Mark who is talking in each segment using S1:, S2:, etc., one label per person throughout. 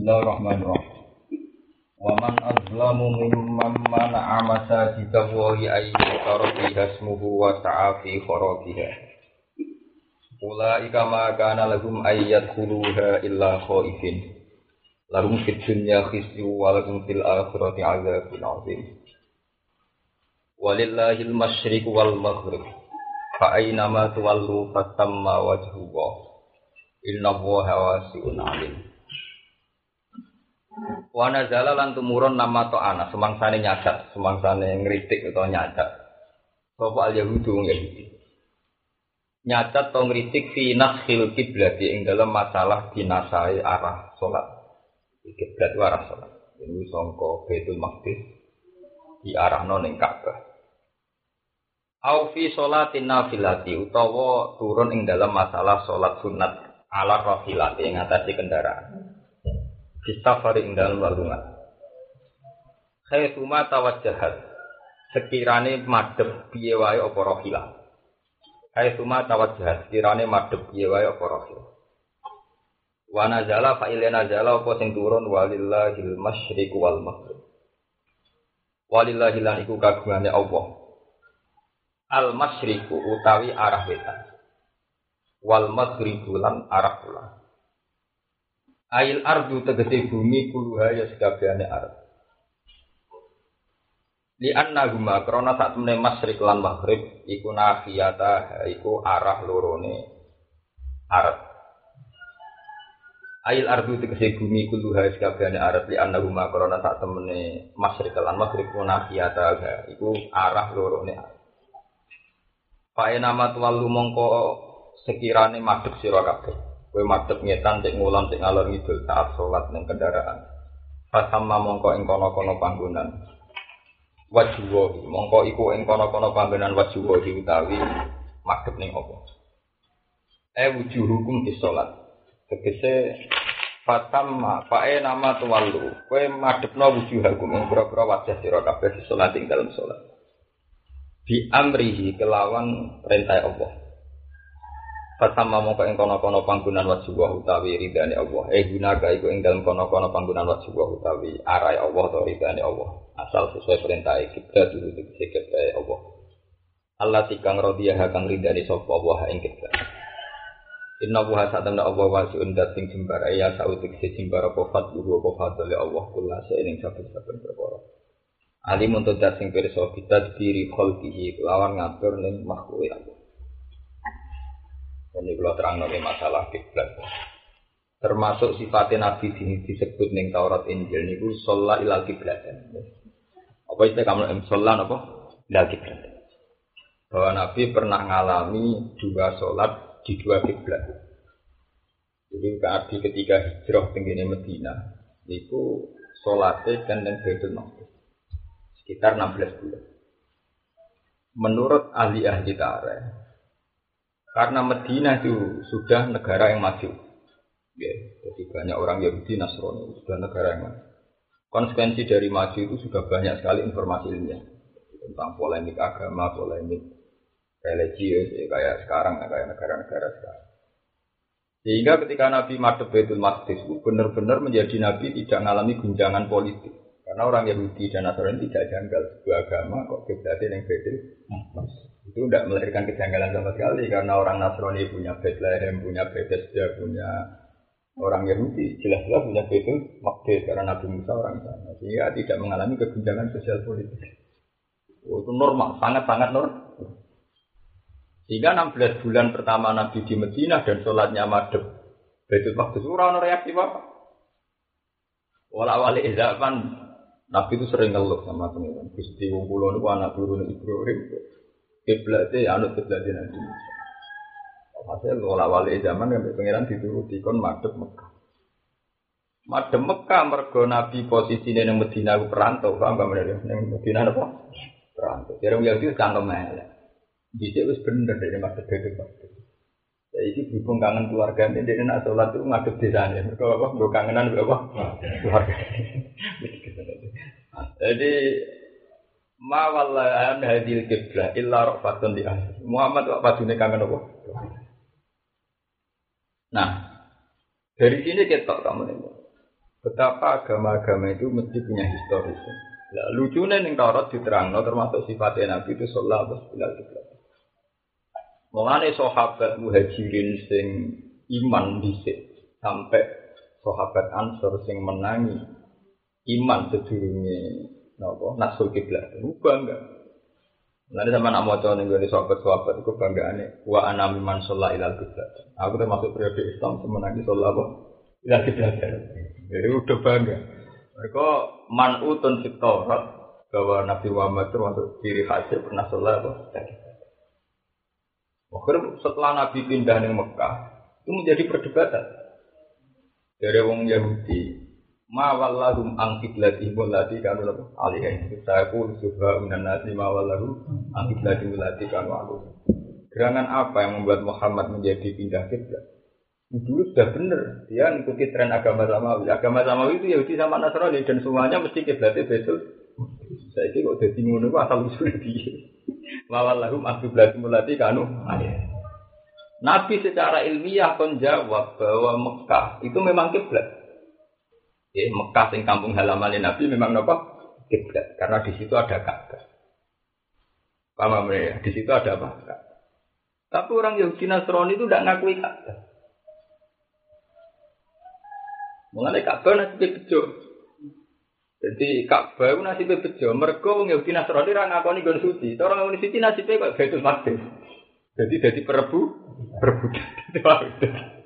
S1: Bismillahirrahmanirrahim. Wa man azlamu mimman mana'a masajid Allahi ay yuzkara fiha wa sa'a fi kharabiha. Ulaika ma kana lahum ay yadkhuluha illa khaifin. Lahum fid dunya khizyu wa lahum fil akhirati 'adzabun 'adzim. Walillahil masyriq wal maghrib. Fa aina ma tuwallu fatamma wajhullah. Inna Allaha wasi'un 'alim. Wana zala lan tumurun nama to anak semangsane nyadat, semangsane ngritik utawa nyadat. Sapa al yahudu Yahudi. Nyadat to ngritik fi nakhil kiblat ing dalam masalah dinasai arah salat. Kiblat arah salat. Ini sangka Baitul Maqdis di arah ning Ka'bah. Au fi sholatin nafilati utawa turun ing dalam masalah salat sunat ala rafilati ing atase kendaraan. Fistafari ing dalam walungan. Khaituma tawajjahat. Sekirane madhep piye wae apa rohilah. Khaituma tawajjahat. Sekirane madhep piye wae apa rohilah. Wa nazala fa ila nazala apa sing turun walillahil masyriq wal maghrib. Walillahi lan iku kagungane Allah. Al masyriqu utawi arah wetan. Wal maghribu lan arah kulon. Ail ardu tegese bumi kuluha ya sekabehane arep. Li anna huma krana sak temene masyrik lan maghrib iku nafiyata iku arah lorone arep. Ail ardu tegese bumi kuluha ya sekabehane arep li anna huma krana sak temene masyrik lan maghrib iku nafiyata iku arah lorone arep. Pae nama tuwalu mongko sekirane madhep sira kabeh. Kue madep ngetan cek ngulang cek ngalor ngidul saat sholat neng kendaraan. Fasama mongko ing kono kono panggonan. Wajuwo mongko iku ing kono kono panggonan wajuwo utawi madep ning opo. E wujuh hukum di sholat. Tegese Fatamma fae nama tuwalu. Kue madepno wujuh hukum ing pura-pura wajah sira kabeh di sholat ing dalam sholat. Bi amrihi kelawan perintah Allah. Fatama mongko ing kono-kono panggunan wajibah utawi ridane Allah. Eh gunaga iku ing dalem kono-kono panggunan wajibah utawi arai Allah atau ridane Allah. Asal sesuai perintah kiblat dulu tegese kiblat Allah. Allah tikang radiyah kang ridane sapa Allah ing kiblat. Inna buha satamna Allah wasiun dat sing jembar ya sautik se jembar apa fadluhu apa fadlile Allah kula seiring saben-saben perkara. Alim untuk dat sing pirsa kita diri khalqihi lawan ngatur ning makhluk. Ini kalau terang nanti masalah kiblat. Termasuk sifatnya Nabi ini disebut neng Taurat Injil niku sholat ilal kiblat. Apa itu kamu sholat apa? Ilal kiblat. Bahwa Nabi pernah ngalami dua sholat di dua kiblat. Jadi Nabi ketika hijrah tinggi Medina, niku sholatnya kan neng Baitul Maqdis sekitar 16 bulan. Menurut ahli-ahli tarikh, karena Medina itu sudah negara yang maju. Ya, jadi banyak orang Yahudi Nasrani sudah negara yang maju. Konsekuensi dari maju itu sudah banyak sekali informasi ilmiah tentang polemik agama, polemik religius, ya, kayak sekarang, ya, kayak negara-negara sekarang. Sehingga ketika Nabi Madhab Baitul Maqdis benar-benar menjadi Nabi tidak mengalami guncangan politik. Karena orang Yahudi dan Nasrani tidak janggal sebuah agama kok kiblatnya yang Maqdis itu tidak melahirkan kejanggalan sama sekali karena orang Nasrani punya Bethlehem, punya Bethesda, punya orang Yahudi jelas-jelas punya Betul Maqdis karena Nabi Musa orang sana sehingga tidak mengalami keguncangan sosial politik. Oh, itu normal, sangat-sangat normal. Sehingga 16 bulan pertama Nabi di Medina dan sholatnya madep Betul Maqdis orang reaksi apa? Walau wali zaman Nabi itu sering ngeluh sama teman-teman. Gusti wong kula niku anak turun Ibrahim kiblatnya ya anut kiblatnya Nabi Musa. Hasil wala wali zaman yang pengiran dituruti kon madep Mekah. Madep Mekah mergo Nabi posisi neng Medina aku perantau, paham gak bener neng Medina apa? Perantau. Jadi orang Yahudi cangkem elek. Bisa wis bener dari madep itu madep. Ya ini berhubung kangen keluarga ini, dia nak sholat itu ngadep desanya. Mereka apa? Gue kangenan apa? Keluarga. Jadi ma wallahan hadil kiblah illa rafatun di. Muhammad kok padune kangen apa? Nah, dari sini kita kamu ini. betapa agama-agama itu mesti punya historis. Nah, lucunya ning Taurat diterangno termasuk sifatnya Nabi itu sallallahu alaihi wasallam. Mulane sahabat muhajirin sing iman dhisik sampai sahabat Ansor sing menangi iman sedurunge napa nasul kiblat. Bangga. Nanti sama nak mau nih gue sahabat-sahabat itu banggaannya wa anami man sholat ilal kiblat. Aku termasuk periode Islam semenangi sholat apa ilal kiblat. Jadi udah bangga. Mereka manutun fitorat bahwa Nabi Muhammad itu termasuk ciri khasnya pernah sholat apa. Akhirnya setelah Nabi pindah ke Mekah, itu menjadi perdebatan. Dari wong Yahudi, ma wallahum an qiblatihim allati kanu. Saya pun subha minan nasi ma wallahum an qiblatihim allati kanu. Gerangan apa yang membuat Muhammad menjadi pindah kiblat? Dulu sudah benar, dia mengikuti tren agama Samawi. Agama Samawi itu Yahudi sama Nasrani dan semuanya mesti kiblatnya betul. Saya kira kok jadi ngono asal usul dia. Wawallahum akiblat mulati kanu Nabi secara ilmiah kon jawab bahwa Mekah itu memang kiblat. Ya, Mekah sing kampung halaman Nabi memang apa? Kiblat. Karena di situ ada Ka'bah. Paham ya? Di situ ada apa? Tapi orang Yahudi Nasrani itu tidak ngakui Ka'bah. Mengenai Ka'bah nanti bejo. Jadi Ka'bah itu nasibnya bejo. Mereka wong Yahudi Nasrani ra ngakoni gon suci. Orang ngakoni suci nasibnya kok Baitul Maqdis. Jadi jadi perebu, perebutan.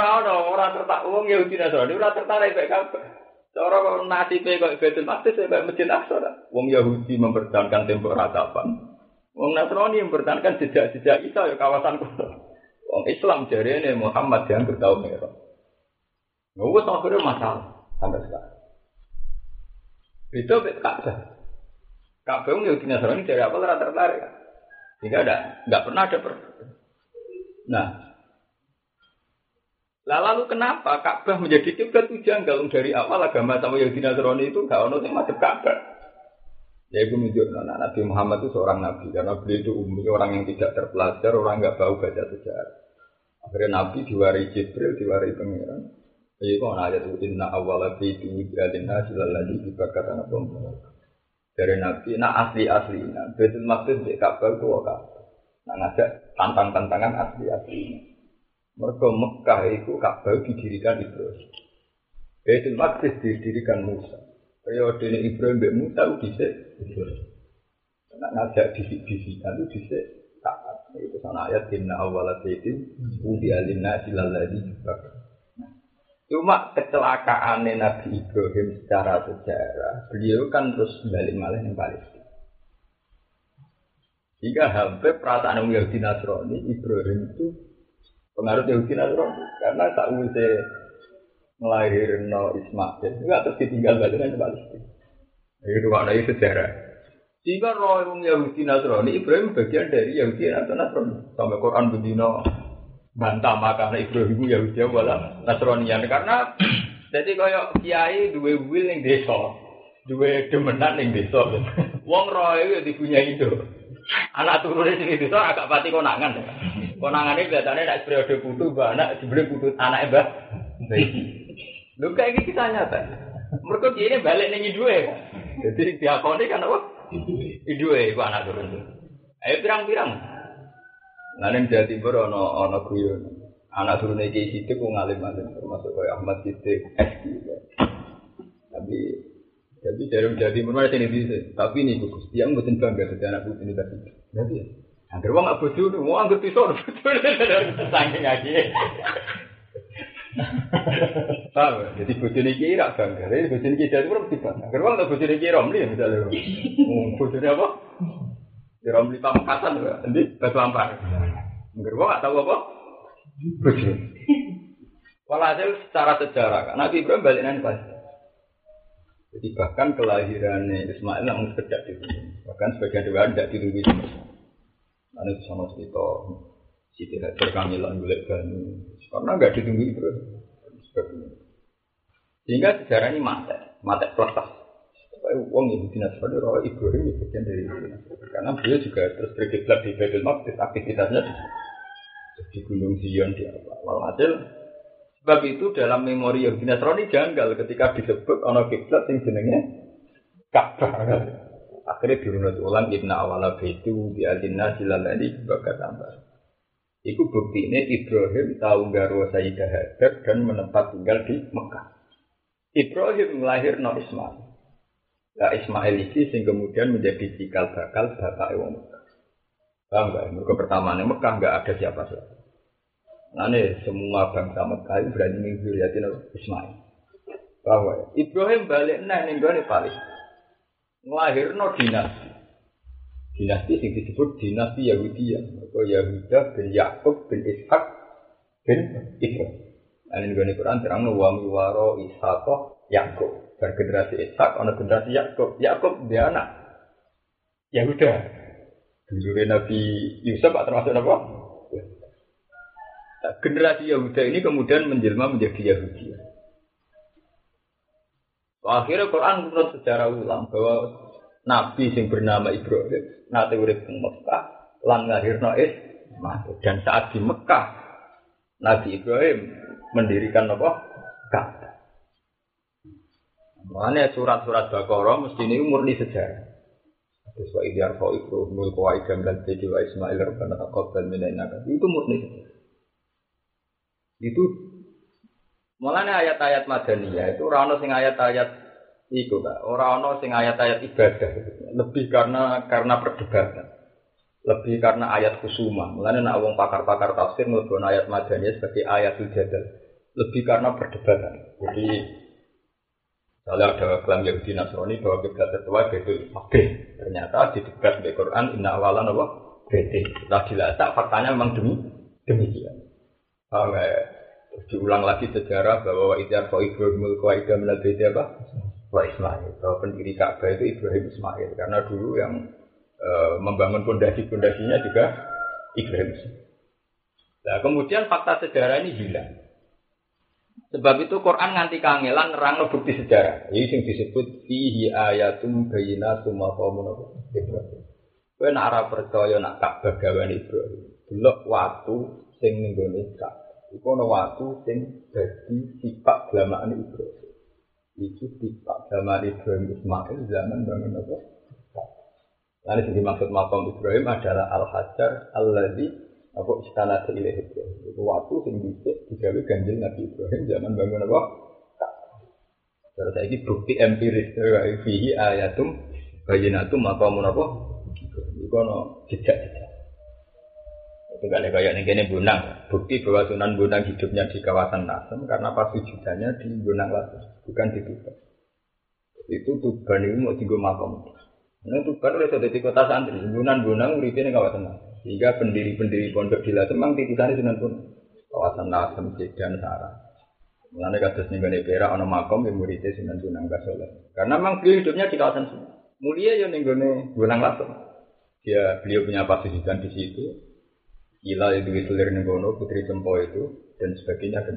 S1: Orang orang orang tertarik wong Yahudi Nasrani ora tertarik mek Ka'bah. Cara kok nasibe kok Baitul Maqdis mek Masjid Aqsa. Wong Yahudi mempertahankan tembok ratapan. Wong Nasrani mempertahankan jejak-jejak Isa ya kawasan. Wong Islam jarene Muhammad yang bertahun merah. Nggak akhirnya masalah sampai sekarang. Itu Ka'bah. Ka'bah itu Yahudi Nasrani dari apa rata tertarik. Sehingga ada, nggak pernah ada per. Nah, lalu kenapa Ka'bah menjadi kiblat itu janggal dari awal agama sama Yahudi Nasrani itu nggak ono yang masuk Ka'bah. Ya itu menunjuk nah, Nabi Muhammad itu seorang nabi karena beliau itu umum orang yang tidak terpelajar, orang nggak tahu baca sejarah. Akhirnya Nabi diwari Jibril, diwari Pangeran. Iya kok ada tuh inna awal fi tuwidin hasil lagi dibakar anak Dari Nabi, nah asli asli, nah betul maksud di Ka'bah itu Ka'bah. Nah ngajak tantang tantangan asli asli. Mereka Mekah itu Ka'bah didirikan Ibrahim. Betul maksud didirikan Musa. Periode ini Ibrahim Mbak Musa itu bisa Ibrahim. Nah ngajak disi-disi itu bisa Ka'bah. Itu sana ayat inna awal fi tuwidin hasil lagi dibakar. Cuma kecelakaan Nabi Ibrahim secara sejarah, beliau kan terus balik malah yang Palestina. Jika hampir perasaan Yahudi Nasrani, Ibrahim itu pengaruh Yahudi Nasrani. Karena tak usah melahirkan Ismail, juga terus ditinggal balik ke Palestina. Itu makna sejarah. Jika roh Yahudi Nasrani, Ibrahim bagian dari Yahudi Nasrani. Sampai Quran bedino bantah makanya Ibrahim Yahudi wala Nasronian karena jadi kaya kiai dua wil yang desa, dua demenan yang desa. Wong roy itu dipunya itu. Anak turunnya sini desa agak pati konangan. Konangan ini biasanya nak periode putu, anak sebelum putu anak mbah. Lu kayak gitu kita nyata. Mereka ini balik nih dua. Jadi diakoni kan apa? Dua itu anak turun. Ayo pirang-pirang. Nanti Jawa Timur ono guyon. Anak turun iki sidik ku ngalim alim termasuk kayak Ahmad SD. Tapi jadi Jawa Timur mana sini bisa. Tapi ini bagus. Dia mboten bangga jadi anak putu ini tadi. Jadi ya. Angger wong gak bojo, mau angger pisau saking aja. Tahu, jadi bojo niki ra bangga. Jadi bojo niki pun mesti bangga. Angger wong bojo niki romli misalnya. Bojone apa? Ya romli pamekasan, nanti batu ampar. Enggak gak tahu apa? Bojo. Walhasil secara sejarah kan Nabi Ibrahim balik nanti pas. Jadi bahkan kelahirannya Ismail namun sekedar di sini. Bahkan sebagian dewa tidak dirubui. Lalu itu sama cerita Siti Hajar kamilan golek bani. Karena nggak ditunggu Ibrahim. Sehingga sejarah ini mati, mati peletas. Uang Yahudi Nasrani roh Ibrahim itu bagian dari Karena beliau juga terus berkiblat di Baitul Maqdis aktivitasnya di gunung Zion di apa. Walhasil Sebab itu dalam memori Yahudi Nasrani janggal ketika disebut ono kiblat yang jenenge Ka'bah. Akhirnya dirunut ulang inna awala baitu bi adinna silalani bakat tambah. Iku bukti ini Ibrahim tahu garwa Sayyidah Hajar dan menetap tinggal di Mekah. Ibrahim lahir no Ismail. Nah Ismail ini sing kemudian menjadi cikal bakal bapak wong Mekah. Paham nggak? Mereka pertama Mekah nggak ada siapa-siapa. Nah semua bangsa Mekah berani mengzuriatin Ismail. Bahwa Ibrahim balik nah nih gue ngelahir no dinasti. Dinasti yang disebut dinasti Yahudi ya. Mereka Yahuda bin Yakub bin Ishak bin Ibrahim. Nah ini gue Quran terang no wami waro Ishak Yakub. Dan generasi Ishak, ada generasi Yakub. Yakub dia anak Yahuda. Dulu Nabi Yusuf termasuk apa? Nah, generasi Yahuda ini kemudian menjelma menjadi Yahudi. Akhirnya Quran menurut secara ulang bahwa Nabi yang bernama Ibrahim nanti urip di Mekah lan lahirno dan saat di Mekah Nabi Ibrahim mendirikan apa? Ka'bah. Makanya surat-surat Baqarah mesti ini murni sejarah. Terus wa idyar fa Ibrahim mulku wa idam dan wa Ismail rabbana taqabbal minna Itu murni sejarah. Itu mulanya ayat-ayat madaniyah itu orang sing ayat-ayat itu kak, orang sing ayat-ayat ibadah, lebih karena karena perdebatan, lebih karena ayat kusuma. Mulanya nak wong pakar-pakar tafsir melakukan ayat madaniyah sebagai ayat jadal, lebih karena perdebatan. Jadi kalau ada klaim Yahudi Nasrani bahwa kiblat tertua itu oke, ternyata di debat di Quran inna awalan apa bete. Setelah dilacak faktanya memang demi demikian. Paham ya? diulang lagi sejarah bahwa Idyar Fa Ibrahim Qaida minal apa? Wa Ismail. Bahwa pendiri Ka'bah itu Ibrahim Ismail. Karena dulu yang e, membangun pondasi-pondasinya juga Ibrahim Nah, kemudian fakta sejarah ini hilang. Sebab itu Quran nganti kangelan nerang bukti sejarah. Ini yang disebut fihi ayatum bayinatum maqamun Ibrahim. Kowe nak ora percaya nak Ka'bah gawane Ibrahim. Delok waktu sing ning Ka'bah. Iku ana watu sing dadi sifat glamaan Ibrahim. Itu sifat glamaan Ibrahim Ismail zaman bangun apa? Lalu yang dimaksud makam Ibrahim adalah Al-Hajar Al-Ladhi apa istana ilaih Ibrahim. Itu waktu sing bisa digawe ganjil Nabi Ibrahim zaman bangun apa? Terus saya bukti empiris fihi ayatum bayinatum makamun apa? Itu ana jejak-jejak. Tinggal kayak ini bunang. Bukti bahwa Sunan Bunang hidupnya di kawasan Nasem karena pas wujudannya di Bunang Lasem, bukan di Tuban. Itu Tuban itu mau tinggal makam. Nah Tuban sudah di kota santri. Sunan Bunang muridnya di kawasan Nasem. Sehingga pendiri-pendiri pondok di Lasem memang titisannya Sunan Bunang. Kawasan Nasem, Sedan, Sarah. Mengenai kasus nih gane pera ono makom yang muridnya Sunan Bunang Gasoleh. Karena memang beliau hidupnya di kawasan Mulia ya nih gane Bunang Lasem. Dia beliau punya pasisikan di situ, Ila itu itu dari kono, putri Cempo itu dan sebagainya dan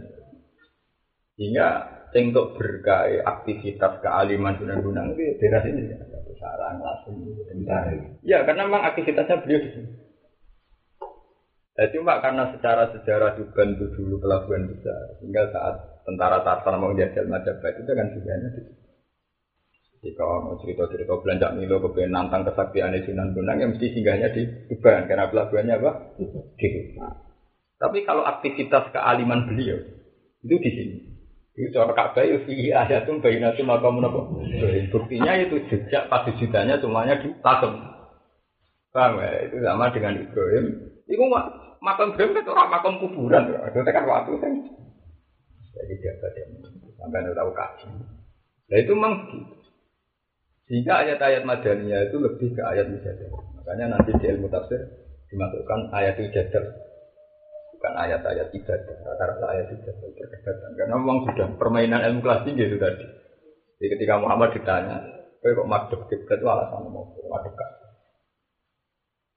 S1: sehingga untuk berkait aktivitas kealiman sunan gunung itu daerah sini sarang langsung ya karena memang aktivitasnya beliau di sini. Ya, cuma karena secara sejarah Tuban itu dulu pelabuhan besar, sehingga saat tentara Tartar mau menjajah Majapahit itu kan sebenarnya di. Jika mau cerita-cerita belanja Milo kepengen nantang kesaktian Sunan Bonang yang mesti singgahnya di Tuban karena pelabuhannya apa? Di. Tapi kalau aktivitas kealiman beliau itu di sini. Itu cara Ka'bah itu fihi ayatun bayinatun maqamun apa? Buktinya itu jejak pasti jutanya semuanya di Tasem. Paham ya? Itu sama dengan Ibrahim. Itu makam Ibrahim itu orang makam kuburan. Itu kan waktu kan. Jadi dia sampai tahu kasih. Nah itu memang. Sehingga ayat-ayat madaniyah itu lebih ke ayat mujadah. Makanya nanti di ilmu tafsir dimasukkan ayat mujadah. Bukan ayat-ayat ibadah, rata-rata ayat ibadah perdebatan. Karena memang sudah permainan ilmu kelas tinggi itu tadi. Jadi ketika Muhammad ditanya, kok madep kiblat itu alasan mau madep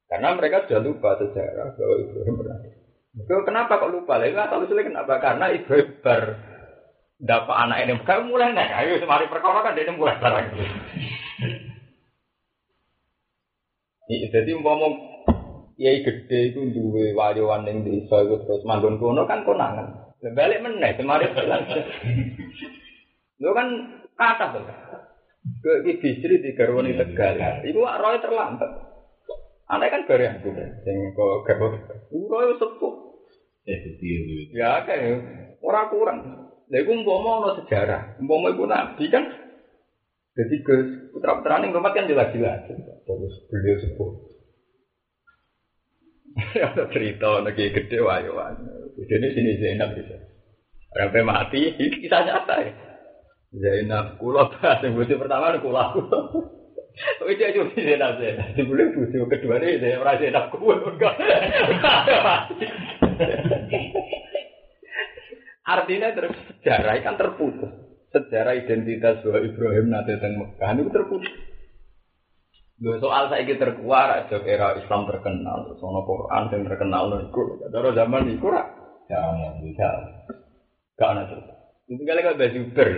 S1: Karena mereka sudah lupa sejarah bahwa Ibrahim pernah. Kenapa kok lupa? Lalu asal usulnya kenapa? Karena Ibrahim ber dapat anak ini kamu mulai nek ayo semari perkara kan dia mulai barang jadi ngomong kiai gede itu duwe wayuan ning desa itu terus manggon kono kan konangan Balik meneh kemarin bilang. Lu kan kata tuh. Ke iki bisri di garwani Tegal. Iku roy terlambat. Aneh kan bareng aku sing kok garwo. Iku roy sepuh.
S2: Eh.
S1: Ya kayak ora kurang. Lha iku umpama ana sejarah. Umpama iku nabi kan jadi ke putra putra ini kan jelas-jelas. Terus beliau sepuh. Ada cerita lagi gede wayo Jadi sini Zainab bisa. Sampai mati, kisah nyata ya. Zainab kulo bahas yang butuh pertama kulo. Itu aja bisa Zainab Zainab. Sebelum butuh kedua ini saya merasa Zainab kulo enggak. Artinya terus sejarah kan terputus. Sejarah identitas bahwa Ibrahim nanti teng Mekah itu terputus. Lho soal saya terkuat aja era Islam terkenal, ono Quran yang terkenal niku. Cara zaman niku ra jangan bisa. Gak ana cerita. Itu kali kan baju ber.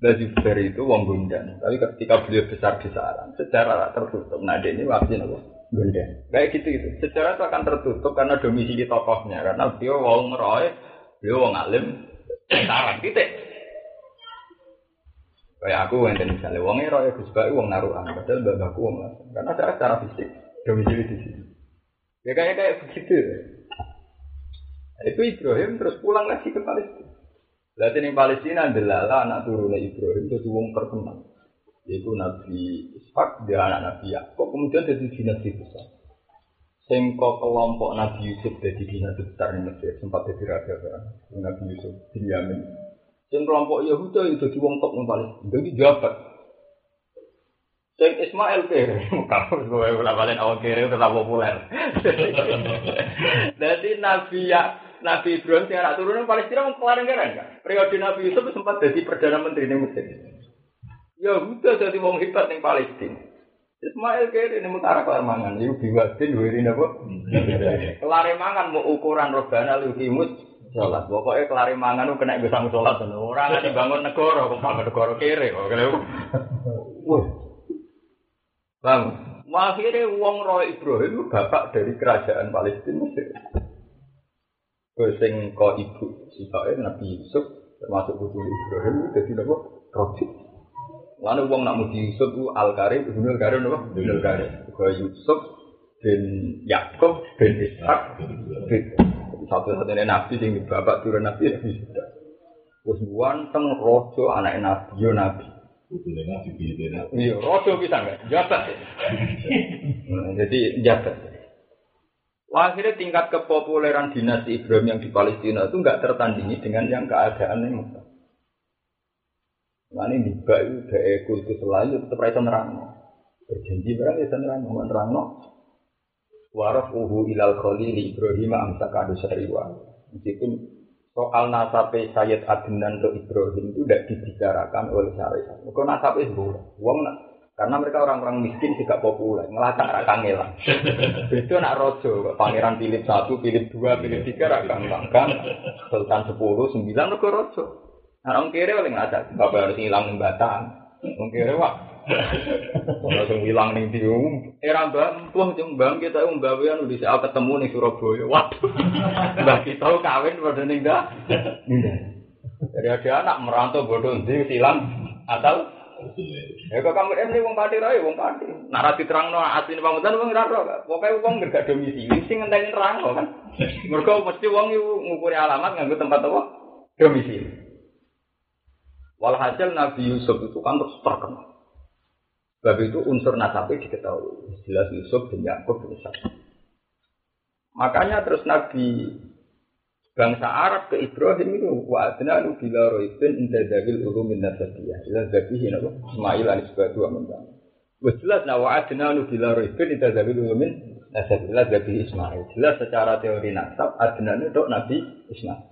S1: Baju ber itu wong Gundan. Tapi ketika beliau besar-besaran, secara tertutup. Nah, ini waktu nopo Gundan. Kayak gitu itu. Secara itu akan tertutup karena domisili tokohnya. Karena beliau wong meroy, beliau wong alim, sarang titik. Kayak aku yang tadi misalnya, wongnya roy Gus Bayu wong naruhan, padahal bapakku wong langsung. Karena saya secara fisik domisili di sini. Ya kayak kayak begitu. Itu Ibrahim terus pulang lagi ke Palestina. Berarti di Palestina adalah anak turunnya Ibrahim itu wong terkenal. Yaitu Nabi Ishak, dia anak Nabi Yakub, kemudian jadi dinasti besar. Sengko kelompok Nabi Yusuf jadi dinasti besar di Mesir, sempat jadi raja. Nabi Yusuf, Binyamin. Sing kelompok Yahuda itu jadi wong top jadi jabat. Sing Ismail kere, kalau gue ulah balen awal kere tetap populer. Jadi Nabi ya Nabi Ibrahim yang anak turunan Palestina mau kelar kan? Periode Nabi Yusuf sempat jadi perdana menteri di Mesir. Yahuda jadi wong hebat di Palestina. Ismail kere ini mutara kelar mangan, itu biwadin wirin apa? Kelar mangan mau ukuran robana lu kimus sholat. Pokoknya kelari mangan lu kena bisa sholat. Orang nggak dibangun negara, kok bangun negara kere. Wah, bang. Akhirnya wong Roy Ibrahim bapak dari kerajaan Palestina Mesir. Sing ko ibu sifatnya Nabi Yusuf termasuk putu Ibrahim jadi apa? Roji. Lalu wong nak muji Yusuf itu Al Karim, Ibnu Al Karim apa? Ibnu Al Karim. Ko Yusuf bin Yakub bin Ishak bin satu-satunya nabi sing bapak turun nabi nabi sudah. Terus teng rojo anak nabi yo nabi. Iya, rojo bisa nggak? Jabat. Jadi jabat. Wah, akhirnya tingkat kepopuleran dinasti Ibrahim yang di Palestina itu nggak tertandingi dengan yang keadaan yang Mekah. Nah ini di itu dari kultus selalu tetap rasa nerang. Berjanji berang ya nerang, mau nerang Waraf uhu ilal khalili Ibrahim amsa kado seriwa. Meskipun soal nasabe Sayyid Adnan untuk Ibrahim itu tidak dibicarakan oleh syariat. Kok nasabe itu Wong karena mereka orang-orang miskin juga populer, ngelacak rakang ngelang. Itu nak rojo, pangeran Philip satu, Philip dua, Philip tiga rakang kan, Sultan sepuluh, sembilan mereka rojo. Nah, orang kiri paling ngelacak, bapak harus ngilang batang. Orang kiri wah, langsung hilang nih di era mbak tuh jeng bang kita um gawe anu di saat ketemu nih Surabaya. Waduh. Mbak kita kawin pada nih dah dari ada anak merantau bodoh di silang atau? Ya kok kamu ini wong pati rai wong pati narasi terang no asli nih bangunan wong raro pokoknya wong gak domisili sing ngenteni terang kan? Mereka mesti wong itu ngukuri alamat nganggo tempat apa? Domisili. Walhasil Nabi Yusuf itu kan terus terkenal Sebab itu unsur nasabnya diketahui. Jelas Yusuf bin Yakub bin. Makanya terus Nabi bangsa Arab ke Ibrahim itu wa adna lu bila roibin inda dawil ulumin nasabiyah. Jelas zabihi napa Ismail anis batu amendang. Wes jelas nah wa adna lu bila roibin inda dawil ulumin nasabiyah zabihi Ismail. Jelas secara teori nasab adna itu Nabi Ismail.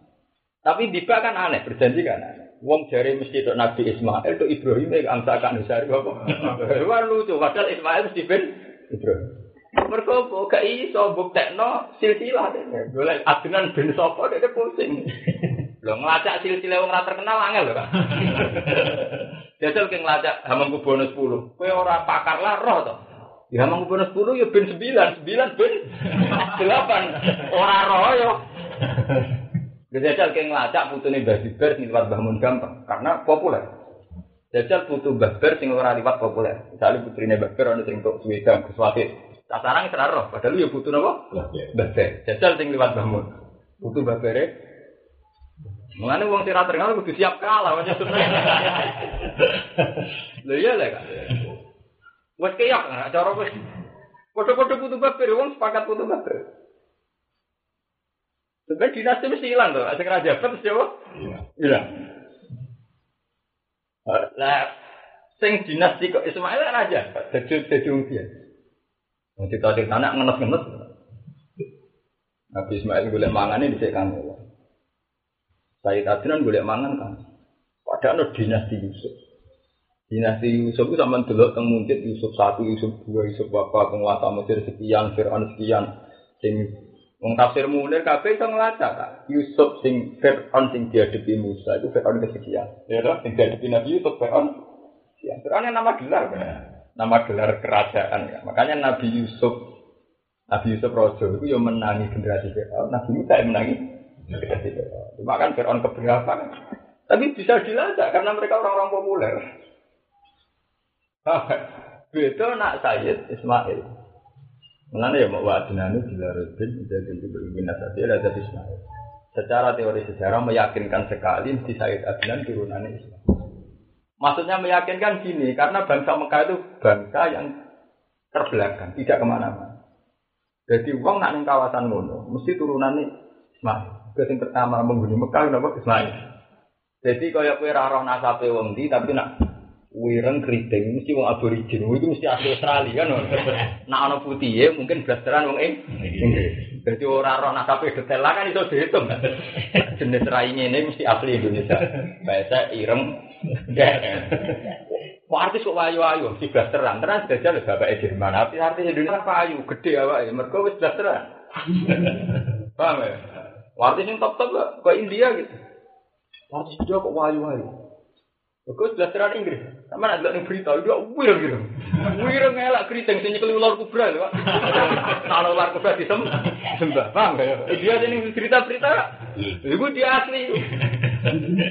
S1: Tapi tiba kan aneh, berjanji kan aneh. Wong jari mesti itu Nabi Ismail itu Ibrahim yang angsakan Nusari apa? Wah lucu, padahal Ismail mesti ben Ibrahim. Mereka gak iso buktekno silsilah. Boleh Adnan bin Sopo dia pusing. Lo ngelacak silsilah wong rata terkenal angel lho kan. Jajal ke ngelacak hamam bonus 10. Kowe ora pakar lah roh to. Ya bonus 10 ya bin 9, 9 bin 8. Ora roh yo. Jajal kayak ngelacak putune Mbah Zubair sing liwat Mbah Mun gampang karena populer. Jajal putu Mbah Ber sing ora liwat populer. Misalnya putrine Mbah Ber ana sing tok Sweden, Keswati. Sasaran ora roh, padahal ya putu napa? Mbah Ber. Jajal sing liwat Mbah Mun. Putu Mbah Ber. Mengane wong sing ra terkenal kudu siap kalah macam Lho iya lah Kak. Wes keyak cara wis. Foto-foto putu Mbah Ber wong sepakat putu Mbah Ber. Sebenarnya dinasti mesti hilang tuh. Asing raja terus siapa? Hilang. Lah, sing dinasti kok Ismail kan raja, jadi jadi dia. Nanti tadi anak ngenes-ngenes. Nabi Ismail golek mangan ini bisa kan. Saya tadi kan golek mangan kan. Padahal ada dinasti Yusuf. Dinasti Yusuf itu sama dulu teng Yusuf satu, Yusuf dua, Yusuf bapak penguasa Mesir sekian, Fir'aun sekian, sing Wong tafsir Munir kabeh iso ngelacak Kak. Yusuf sing Fir'aun sing dihadapi Musa itu Fir'aun kesekian. Ya toh sing dihadapi Nabi Yusuf Fir'aun sekian. Fir'aun yang nama gelar kan. Nama gelar kerajaan ya. Makanya Nabi Yusuf Nabi Yusuf Rojo itu yang menangi generasi Fir'aun. Nabi Musa yang menangi generasi Fir'aun. Cuma kan Fir'aun keberapa kan. Tapi bisa dilacak karena mereka orang-orang populer. Beda nak Sayyid Ismail. Mengenai ya mau wadnanu bila rubin jadi itu berbina saja ada Ismail. Secara teori sejarah meyakinkan sekali di Said Adnan turunan Islam. Maksudnya meyakinkan gini, karena bangsa Mekah itu bangsa yang terbelakang, tidak ke mana-mana. Jadi uang nak kawasan ngono, mesti turunan Ismail. Yang pertama menghuni Mekah, kenapa Ismail? Jadi kaya kue raro nasabe wong di, tapi nak wireng keriting mesti wong aborigin. Itu mesti asli Australia kan? Nah ana putih ya mungkin blasteran wong Inggris. Jadi ora roh nasabe detail lah kan? Iso dihitung. Jenis raine ini mesti asli Indonesia. Bahasa ireng. Kok artis kok wayu-wayu? Si blasteran. Terus jajal bapak Jerman. Artis artis Indonesia payu gede awake. Mergo wis blasteran. Paham ya? Artis yang top-top kok India gitu? Artis dia kok wayu-wayu Kau sudah terang Inggris. Sama nak lihat berita, dia wir gitu. Wir ngelak keriting, sini keli ular kubra. Kalau ular kubra di sembah, paham gak ya? Dia sini cerita-cerita, itu dia asli.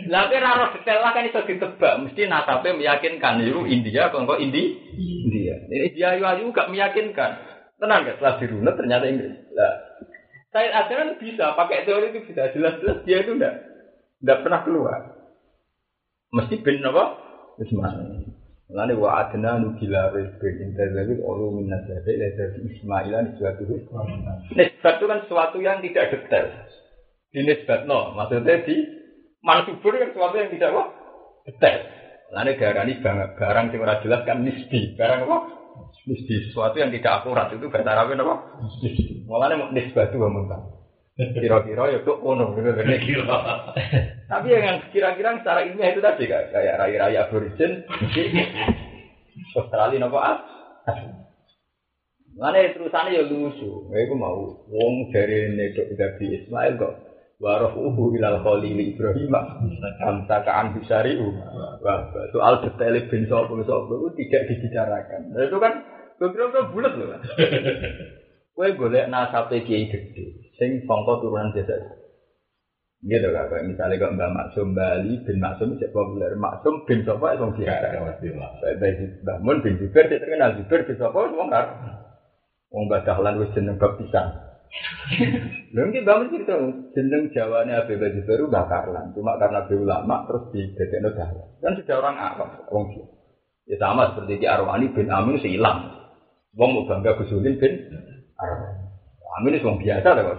S1: Tapi raro detail lah kan itu ditebak, mesti nasabe meyakinkan itu India, kalau kok Indi, India. Ini dia ayu gak meyakinkan. Tenang gak? Setelah dirunut ternyata Inggris. Lah, saya ajaran bisa pakai teori itu bisa jelas-jelas dia itu enggak enggak pernah keluar. Mesti bin apa? Ismail. Lalu wa adna nu gila bin interzawi ulu min nasabi la dari Ismailan suatu Nisbat itu kan sesuatu yang tidak detail. Dinisbat no, maksudnya di mansubur kan sesuatu yang tidak apa? Detail. Lalu darah ini barang yang jelas kan nisbi. Barang apa? Nisbi. Sesuatu yang tidak akurat itu bahasa Arabnya apa? Nisbi. Mulanya nisbat itu muntah. Kira-kira ya tuh ono gitu kira. Tapi yang kira-kira secara ilmiah itu tadi kayak raya-raya aborigin Australia nopo ah. Mana terusannya ya lucu. Mereka mau wong dari nedok dari Ismail kok uhu ilal khalili Ibrahim amsakaan bisariu wah soal detail bin sapa sapa itu tidak dibicarakan nah, itu kan beberapa bulat loh Kue golek nasabe kiai gede, sing sangka turunan desa. Gitu kan, kayak misalnya kok Mbak Maksum Bali bin Maksum cek populer, Maksum bin Sopo itu biara. Mbak Mun bin Jubair cek terkenal Jubair bin Sopo itu wong karo. Wong Mbak Dahlan wis jeneng bab pisan. Lha iki Mbak Mun cerita jeneng Jawane Abi Mbak Jubair Mbak Karlan, cuma karena be ulama terus didadekno Dahlan. Kan sudah orang awam, wong Ya sama seperti Ki Arwani bin Amin hilang. Wong mau bangga Gusulin bin Amin itu biasa lah kok.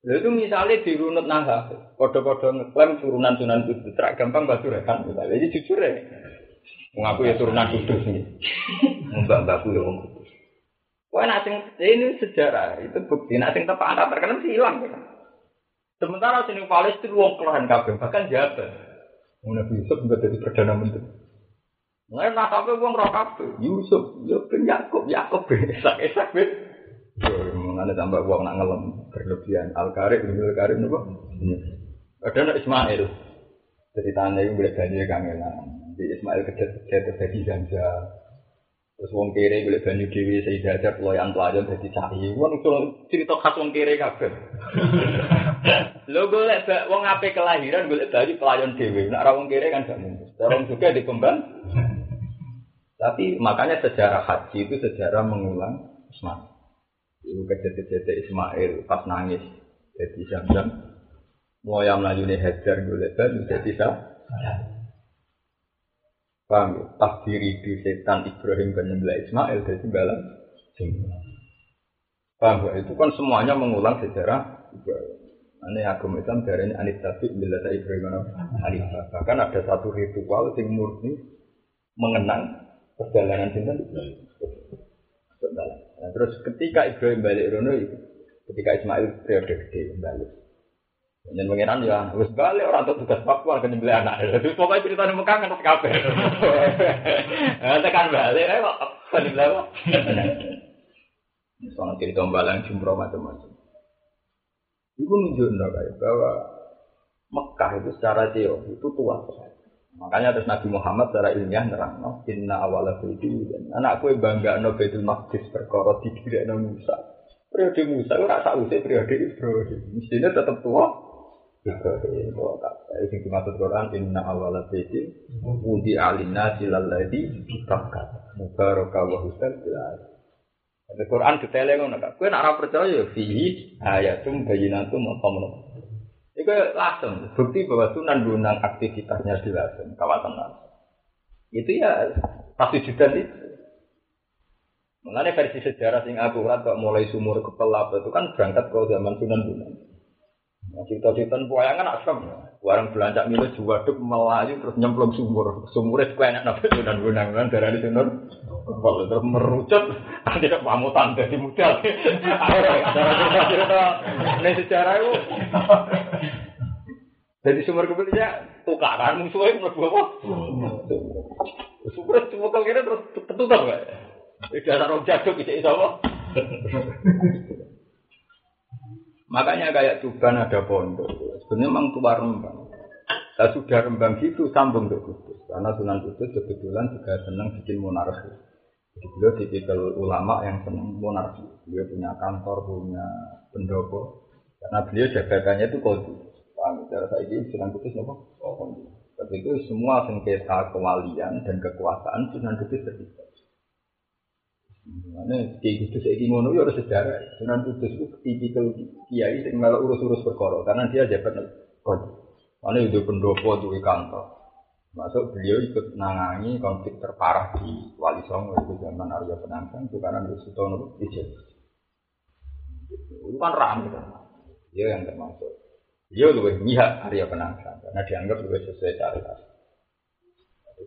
S1: Lalu itu misalnya dirunut nangka, kode-kode ngeklaim turunan Sunan Kudus, terak gampang batu rekan. Jadi jujur ya, mengaku ya turunan Kudus nih, mbak mbakku ya om Kudus. Wah nasi ini sejarah itu bukti nasi tepat angkat terkenal sih hilang. Ya. Sementara sini Palestina wong kelahan kabeh bahkan Jabat. Nabi Yusuf juga jadi perdana menteri. Nah, nasabnya wong roh kabeh. Yusuf, Yusuf Yakub, Yakub Esak, Esak bin Mengenai tambah uang nak ngelem berlebihan. Al Karim, Al Karim nopo. Ada nak Ismail. Ceritanya itu boleh banyu kangenan. Di Ismail kecil-kecil terjadi janja. Terus wong kere boleh banyu dewi saya jajar pelayan pelayan jadi cai. Wong itu cerita khas wong kere kabeh. Lo golek bak wong ape kelahiran golek baju pelayan dhewe. Nek ora wong kere kan gak mungkin. Orang juga dikembang. Tapi makanya sejarah haji itu sejarah mengulang Ismail. Itu kejadian-kejadian Ismail pas nangis jadi jam-jam. Mau yang melayu nih hajar golek baju jadi sah. Paham ya? Takdir di setan Ibrahim kan nyembelih Ismail dari balang. Paham ya? Itu kan semuanya mengulang sejarah Ibrahim. Ini agama Islam dari anit tapi bila tak Ibrahim Hanifah. Bahkan ada satu ritual yang murni mengenang perjalanan cinta Nah, terus ketika Ibrahim balik Rono, ketika Ismail periode gede balik. Dan pengiran ya, terus balik orang tuh tugas papua ke nyembelih anak. Terus pokoknya cerita di Mekah kan kabeh. Tekan balik, eh kok nyembelih apa? Soalnya cerita balang jumroh macam-macam. Itu nunjukin kayak bahwa Mekah itu secara teori itu tua sekali. Makanya terus Nabi Muhammad secara ilmiah nerang, no, inna awala budi anakku yang bangga no betul makdis perkara tidak no Musa. Periode Musa itu rasa usai periode Ibrahim. Mestinya tetap tua. Ibrahim tua kata. Itu dimaksud Quran inna awala budi budi alina silaladi kitakat. Mubaraka wa husal bilal. Di Quran detailnya ngono kak. Kue nak percaya fihi ayatum bayinatum apa. Itu langsung bukti bahwa Sunan Bonang aktivitasnya di langsung kawasan langsung. Itu ya pasti juga itu. Mengenai versi sejarah sing akurat kok mulai sumur ke pelap itu kan berangkat ke zaman Sunan Bonang. Nah, cerita-cerita pewayangan asam. Warang belanja milo juwaduk melayu terus nyemplung sumur. Sumurnya suka enak nabi Sunan Bonang kan darah di Sunan. Kalau terus merucut, tidak pamutan dari muda. Cerita-cerita ini sejarah itu. Jadi sumber kebetulannya tukaran musuhnya mlebu apa? Sumber cuma kalau kira terus? Tidak ada orang jaduk bisa apa? Makanya kayak Tuban ada pondok. Sebenarnya memang tua Rembang. Nah, sudah Rembang gitu sambung ke Kudus. Karena Sunan Kudus kebetulan juga senang bikin monarki. Jadi beliau tipikal ulama yang senang monarki. Beliau punya kantor, punya pendopo. Karena beliau jabatannya itu kodi. Paham? Cara saya ini Sunan Kudus apa? Oh, kodi. Tapi itu semua sengketa kewalian dan kekuasaan Sunan Kudus terlibat. Mana kiai kudus iki ngono ya harus sejarah. Sunan Kudus itu tipikal kiai yang malah urus-urus perkara karena dia jabat kodi. Mana itu pendopo itu kantor. Masuk beliau ikut nangani konflik terparah di Wali Songo itu zaman Arya Penantang itu karena itu Sutono Ijen. Itu kan ramai kan. Dia yang termasuk. Dia lebih mihak Arya Penantang karena dianggap lebih sesuai syariat.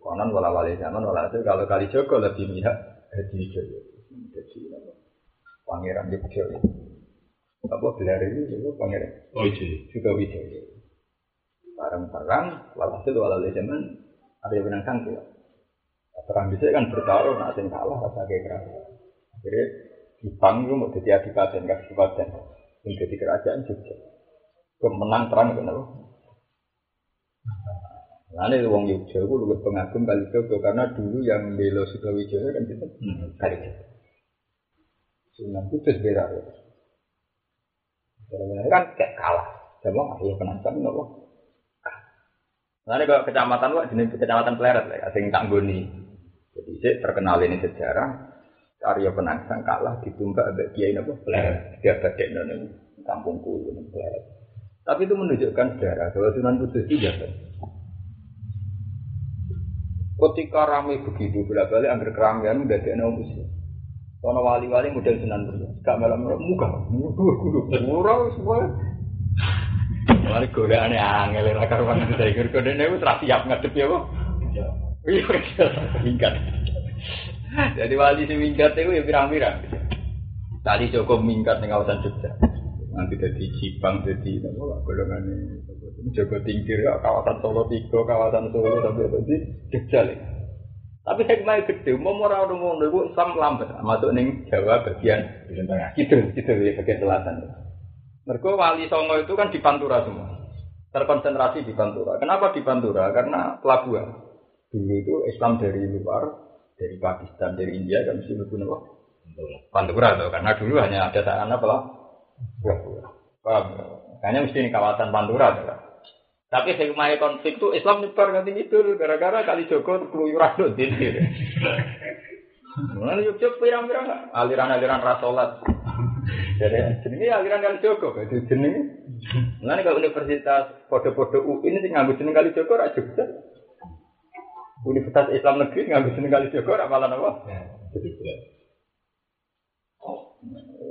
S1: Konon wala wali zaman wala itu kalau kali Joko lebih mihak Hadi Wijoyo. Jadi? Pangeran Wijoyo. Apa gelar ini itu pangeran?
S2: Oh iya.
S1: Juga Wijoyo. Barang-barang, walhasil walhasil zaman ada yang menang sangkil. Perang bisa kan bertaruh, nak sing kalah rasa kayak keras. Akhirnya Jepang itu mau jadi adipaten, kasih adipaten. Ini jadi kerajaan juga. Kemenang perang itu kenapa? Nah, ini wong Yogyo, aku lebih pengagum kali Jogja karena dulu yang belo Sukawijaya kan itu kali Jogja. Sunan Kudus beda ya. Sebenarnya kan kayak kalah. Coba penantang nopo. Nah ini kalau kecamatan wah jenis kecamatan Pleret lah, asing tanggoni. Jadi saya terkenal ini sejarah. Arya Penangsang kalah ditumbak abek Kiai nopo Pleret. Dia badek nono kampungku ini Pleret. Tapi itu menunjukkan sejarah bahwa Sunan Kudus itu jahat. Ketika ramai begitu, bila balik angker keramaian udah ada muslim. Soalnya wali-wali model Sunan Kudus, gak malam muka, muka kudu, murah semua. Wali gue aneh angel, lah karuan kira kode ini terus siap ngadep ya kok. Iya, minggat. Jadi wali si minggat itu ya pirang-pirang. Tadi Joko minggat di kawasan Jogja. Nanti jadi Jipang, jadi apa golongan ini. Joko tingkir kawasan Solo Tigo, kawasan Solo sampai tadi Jogja nih. Tapi kemarin gede, mau orang orang ngomong itu Islam lambat, masuk neng Jawa bagian gitu, gitu ya bagian selatan. Mereka wali Songo itu kan di Pantura semua, terkonsentrasi di Pantura. Kenapa di Pantura? Karena pelabuhan. Dulu itu Islam dari luar, dari Pakistan, dari India, kan mesti lebih apa? Pantura tuh, karena dulu hanya ada sarana apa? Pelabuhan. Paham? Makanya mesti ini kawasan Pantura. Ya. Tapi hikmah konflik itu Islam nyebar nganti itu gara-gara kali Joko keluyuran do dintir. Mulane yuk yuk pirang-pirang aliran-aliran rasolat. Jadi jenenge aliran kali Joko, itu jenenge. Mulane kalau universitas podo-podo ini sing nganggo jeneng kali Joko ra Jogja. Universitas Islam Negeri nganggo jeneng kali Joko ra malah apa?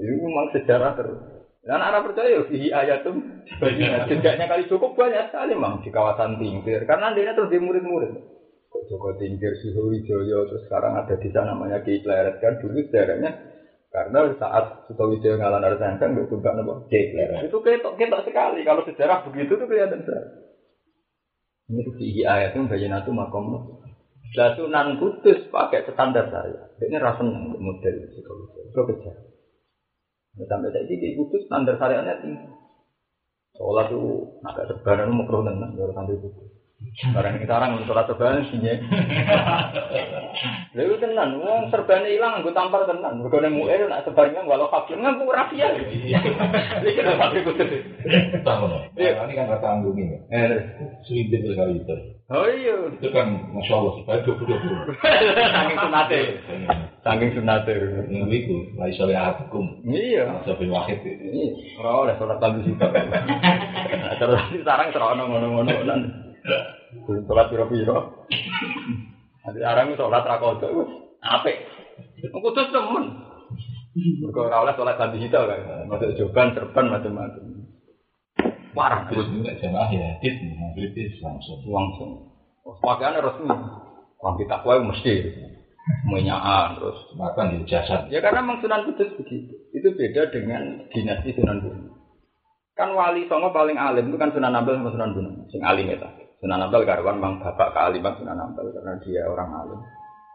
S1: Itu memang sejarah terus. Dan anak percaya fihi ayatum jejaknya kali cukup banyak sekali mang di kawasan Tingkir karena dia terus di murid-murid. Kok Joko Tingkir, Suhowijoyo, terus sekarang ada di sana namanya Ki Pleret kan dulu sejarahnya karena saat Suhowijoyo ngalah Arsangkan nggak suka nama Ki Pleret. Itu ketok ketok sekali kalau sejarah begitu tuh kelihatan sekali. Ini tuh fihi ayatum bayinatu makom Lah Sunan Kudus pakai standar saya. Ini rasa model Suhowijoyo. Itu kejar. Ya, sampai saya ini kudus standar syariatnya tinggi. Sholat itu agak sebaran mau keruh tenan, baru sampai kudus. Barang kita orang untuk sholat sebaran sih ya. Lalu tenan, uang serban hilang, gue tampar tenan. Berkone mu'ir, nak sebaran walau fakir, nggak gue rafia. Ini kita sampai kudus.
S2: Tahu Ini kan kata anggung ini. Selibet sekali itu.
S1: Oh iya.
S2: Itu kan masya Allah sebagai dua puluh
S1: Saking sunate. Saking sunate.
S2: Yang itu, lagi soleh hukum.
S1: Iya.
S2: Sampai wahid.
S1: Iya. Ora oleh sholat tabu juga. Terus sekarang terono ngono-ngono kan. Sholat piro-piro. Nanti sekarang sholat rakodo itu apik. Kudus temen. Mereka oleh sholat tabu kita kan. Masuk joban, serban macam-macam. Parah.
S2: Terus juga jamaah ya, dit, kritis langsung.
S1: langsung. Pakaiannya resmi. Orang kita kue mesti menyaan terus.
S2: Makan di jasad.
S1: Ya karena memang Sunan Kudus begitu. Itu beda dengan dinasti Sunan Bonang. Kan wali songo paling alim itu kan Sunan Ampel sama Sunan Bonang. Sing alim itu. Sunan Ampel karwan memang bapak kealiman Sunan Ampel karena dia orang alim.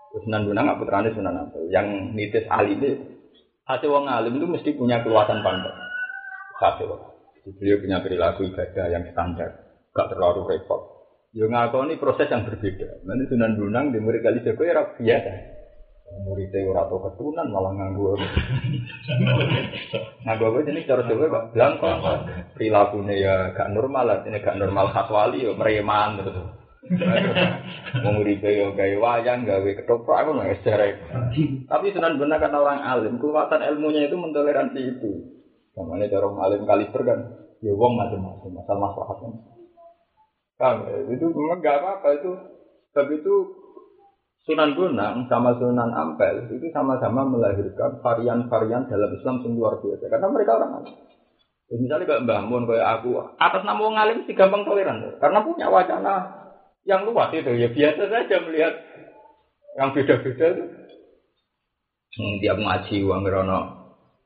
S1: Terus Sunan nggak putrane Sunan Ampel. Yang nitis alim itu hasil wong alim itu mesti punya keluasan pandang. Hasil wong. Beliau punya perilaku ibadah yang standar, gak terlalu repot. Yo ngakoni proses yang berbeda. Nanti Sunan Bonang di murid kali Joko ya biasa. Muridnya ora tau keturunan malah nganggu. nganggu apa jenis cara Jawa gak belangko. Perilakunya ya gak normal lah, ini gak normal khas wali yo mereman terus. Mau muridnya yo gawe wayang, gawe ketoprak aku nggak sejarah. Tapi Sunan Bonang kan orang alim, kekuatan ilmunya itu mentoleransi itu. Namanya cara alim kaliber kan, ya wong macam-macam, masalah masalahnya. Kan, itu memang gak apa-apa itu. Sebab itu Sunan Bonang sama Sunan Ampel itu sama-sama melahirkan varian-varian dalam Islam yang luar biasa. Karena mereka orang alim. Ya, misalnya kayak Mbah Mun, kayak aku, atas nama wong alim sih gampang toleran. Karena punya wacana yang luas itu. Ya biasa saja melihat yang beda-beda itu. Hmm, tiap ngaji, uang merono,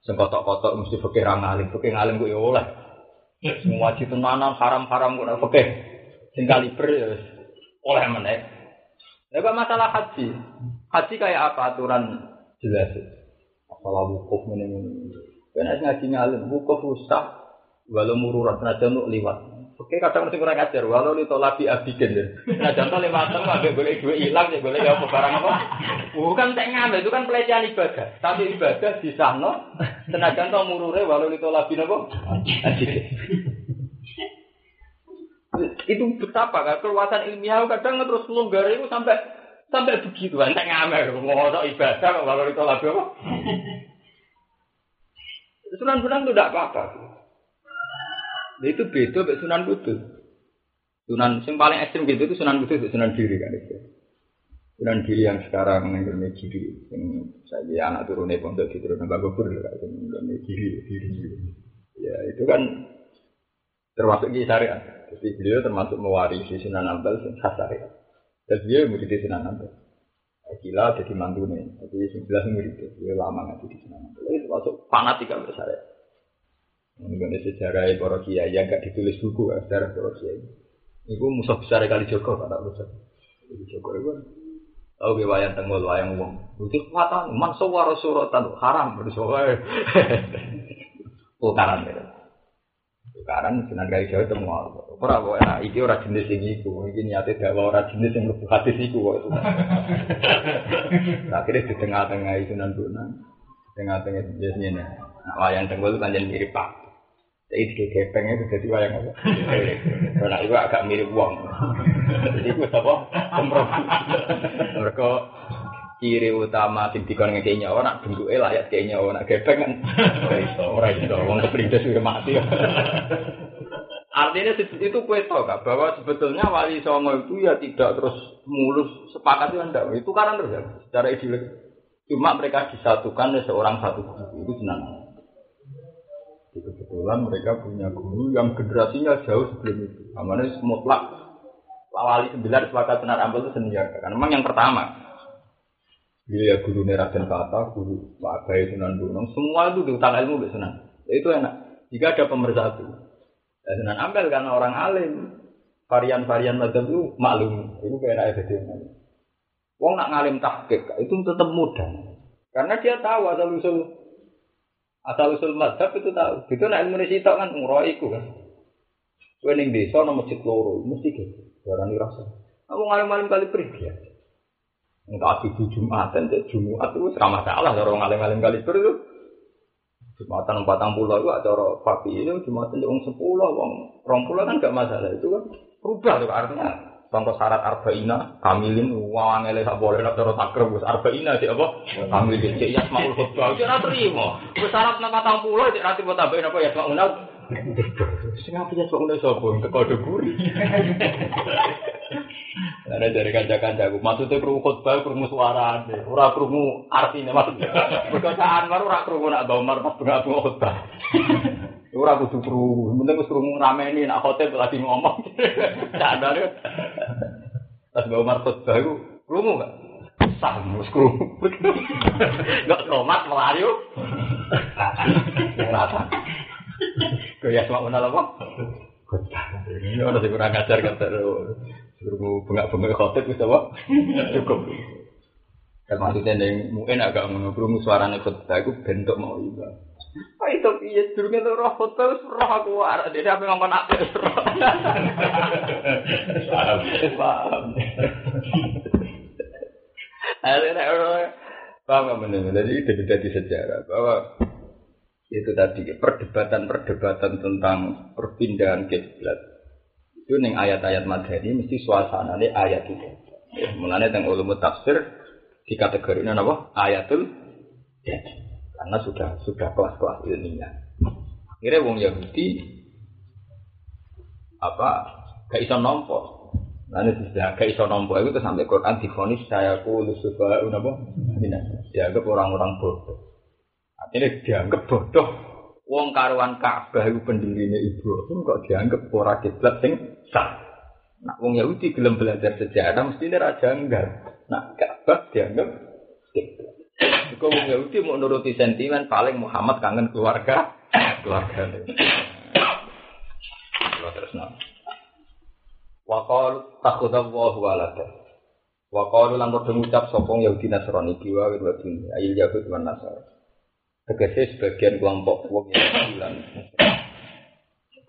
S1: sing kotok-kotok mesti fikih ra ngalim, fikih ngalim kok ya oleh. Sing wajib tenanan haram-haram ora fikih. Sing kaliber ya oleh meneh. Ya kok masalah haji. Haji kayak apa aturan jelas. Masalah wukuf ini ini. Karena ngaji ngalim, wukuf rusak walau mururan senajan untuk liwat. Oke, kadang mesti kurang ajar, walau itu labi abigen ya. Nah, contoh lima tahun, ada boleh dua hilang, ya boleh ya apa barang apa. Bukan tak ngambil, itu kan pelecehan ibadah. Tapi ibadah di sana, senajan tau murure, walau itu labi apa? Abigen. Itu betapa kan, keluasan ilmiah kadang terus longgar itu sampai sampai begitu kan, ngambil, ngomong ibadah, walau itu labi apa? Sunan Bonang itu tidak apa-apa. Itu beda dengan Sunan Kudus. Sunan yang paling ekstrim gitu itu Sunan Kudus, Sunan Giri kan itu. Sunan Giri yang sekarang mengenai Giri, yang saya anak turunnya pondok di turun Mbak Gubur, mengenai Giri, Giri. Ya itu kan termasuk di syariat. Jadi beliau termasuk mewarisi Sunan Ampel yang khas syariat. Dan beliau murid di Sunan Ampel. Gila jadi mantu nih, jadi sebelas murid beliau lama ngaji di Sunan Ampel. Itu termasuk fanatik kalau syariat. Mengenai sejarah para kiai yang gak ditulis buku kan sejarah para kiai. Itu musuh besar kali Joko kata musuh. Jadi Joko itu kan tahu ke wayang tenggol wayang uang. Itu kekuatan man sawara suratan haram bersuara. Tukaran gitu. Tukaran sunan kali Jawa itu mau. Ora kok enak iki ora jenis ini iku. Iki niate dawa ora jenis yang mlebu hadis iku kok. Akhirnya di tengah-tengah Sunan Bonang. Tengah-tengah jenisnya. Nah, wayang tenggol itu kan jadi mirip pak. Jadi di gepeng itu jadi wayang apa? Karena itu agak mirip uang. Jadi itu apa? Kompromi. Mereka ciri utama sing dikon ngekei nyawa nak bentuke layak kei nyawa nak gepeng kan ora iso. Ora iso wong keprindes sudah mati. Artinya itu kue tau kak bahwa sebetulnya wali songo itu ya tidak terus mulus sepakat itu enggak itu karena terus ya secara ideologis. Cuma mereka disatukan oleh seorang satu guru itu senang. Jadi kebetulan mereka punya guru yang generasinya jauh sebelum itu. Namanya mutlak wali sembilan sepakat benar ampel itu senior. Karena memang yang pertama dia ya guru Raden Kata, guru Pak Abai Sunan Gunung, semua itu diutang ilmu ke Sunan. Ya, itu enak. Jika ada pemersatu, dan Sunan Ampel karena orang alim, varian-varian macam itu maklum. Itu kayak ada Wong nak ngalim tahqiq itu tetap mudah. Karena dia tahu asal usul asal usul madhab itu tahu. Itu nak ilmu sitok kan umroh itu kan. Kowe ning desa nang masjid loro mesti gitu. Darani rasa. Aku ngalim-ngalim kali pergi Enggak di Jumat dan Jumat itu sama salah kalau ngalim-ngalim kali itu. Jumatan patang pulau itu acara papi ini Jumatan di sepuluh, wong rong pulau kan gak masalah itu kan berubah tuh artinya. Contoh syarat arba'ina, kamilin, wawang ele sak boleh nak cara takrib, wis arba'ina sih apa? Kamilin, cek yasmaul khutbah, cek ra terima. Wis syarat nang patang pulau, cek ra terima tambahin apa yasmaul Sing apa ya sok sapa teko deburi. Ada dari kanca-kancaku, maksudnya krungu khotbah, krungu suara, ora krungu artinya maksudnya. Perkosaan baru ora krungu nak bawa pas bunga khotbah. Ora kudu krungu, penting wis krungu rameni nak khotbah lagi ngomong. Kan. Pas bawa mar khotbah iku krungu gak? Sah, mus krungu. Enggak kromat melayu. Rata. Kaya sama kenal apa? Ini orang sing kurang ajar terus. Suruh bengak-bengak khotib bisa apa? Cukup. Dan maksudnya yang mungkin agak menurut suaranya khotbah itu bentuk mau iba. Pak itu iya durungnya tuh roh khotbah roh aku war. Jadi apa ngomong apa roh? Paham. Paham. Akhirnya paham nggak benar? Jadi itu di sejarah bahwa itu tadi perdebatan-perdebatan tentang perpindahan kiblat itu neng ayat-ayat madani mesti suasana ini ayat itu. Ya, mulanya tentang ulumut tafsir di kategori ini apa ayatul ya. karena sudah sudah kelas-kelas ilmiah. Akhirnya wong Yahudi apa gak iso nompo Lalu sudah gak iso nompo itu sampai Quran difonis saya ku lusufa apa dianggap orang-orang bodoh. Ini dianggap bodoh. Wong karuan Ka'bah itu pendirinya Ibrahim kok dianggap ora kiblat sing sah. Nah, wong Yahudi gelem belajar sejarah mesti ini raja enggak. Nah, Ka'bah dianggap. Jika wong Yahudi mau nuruti sentimen paling Muhammad kangen keluarga, keluarga. Terus nang. Wakal takudallahu walada. Wakal lan padha ngucap sopong Yahudi Nasrani kiwa wa dunia ayil Yahud wan Nasrani. Tegese sebagian kelompok wong yang bilang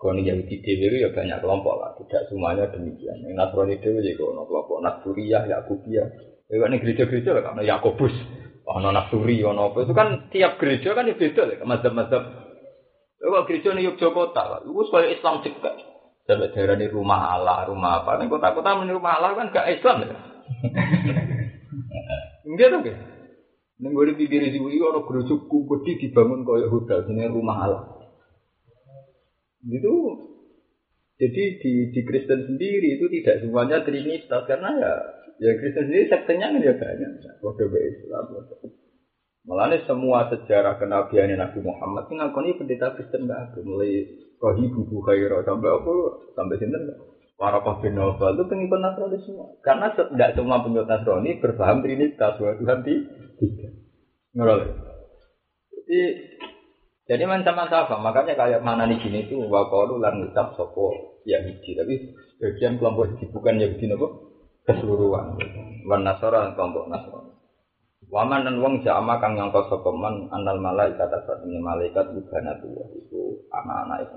S1: Kalau Yahudi Dewi ya banyak kelompok lah, tidak semuanya demikian. Yang Nasrani Dewi juga ada kelompok Nasruriyah, Yakubiyah. Ya kan gereja-gereja lah, karena Yakobus, ada Nasruri, ada apa. Itu kan tiap gereja kan ya beda lah, mazhab-mazhab. Kalau gereja ini Yogyakarta, itu supaya Islam juga. Sampai daerah ini rumah Allah, rumah apa. Ini kota-kota ini rumah Allah kan gak Islam ya. Enggak dong, Ning gue pinggir siwu iki ana gereja gede dibangun kaya hotel jenenge rumah Allah. Gitu. Jadi di di Kristen sendiri itu tidak semuanya trinitas karena ya ya Kristen sendiri sektenya kan ya banyak. Kode Islam. Malah semua sejarah kenabian Nabi Muhammad ini ngakoni pendeta Kristen nggak ada mulai rohi bubu khairah sampai apa sampai sini para pemimpin itu pengikut Nasrani semua karena tidak semua pengikut Nasrani berpaham Trinitas bahwa Tuhan tiga. Ngerol. Jadi jadi macam sama makanya kayak mana nih gini itu wakalu lan ngucap sopo Yahudi tapi bagian kelompok Yahudi bukan Yahudi nopo keseluruhan. Wan Nasara kelompok Nasrani. Waman dan wong jama kang nyangka sapa man anal malaikat asat ini malaikat bukan itu anak-anak itu.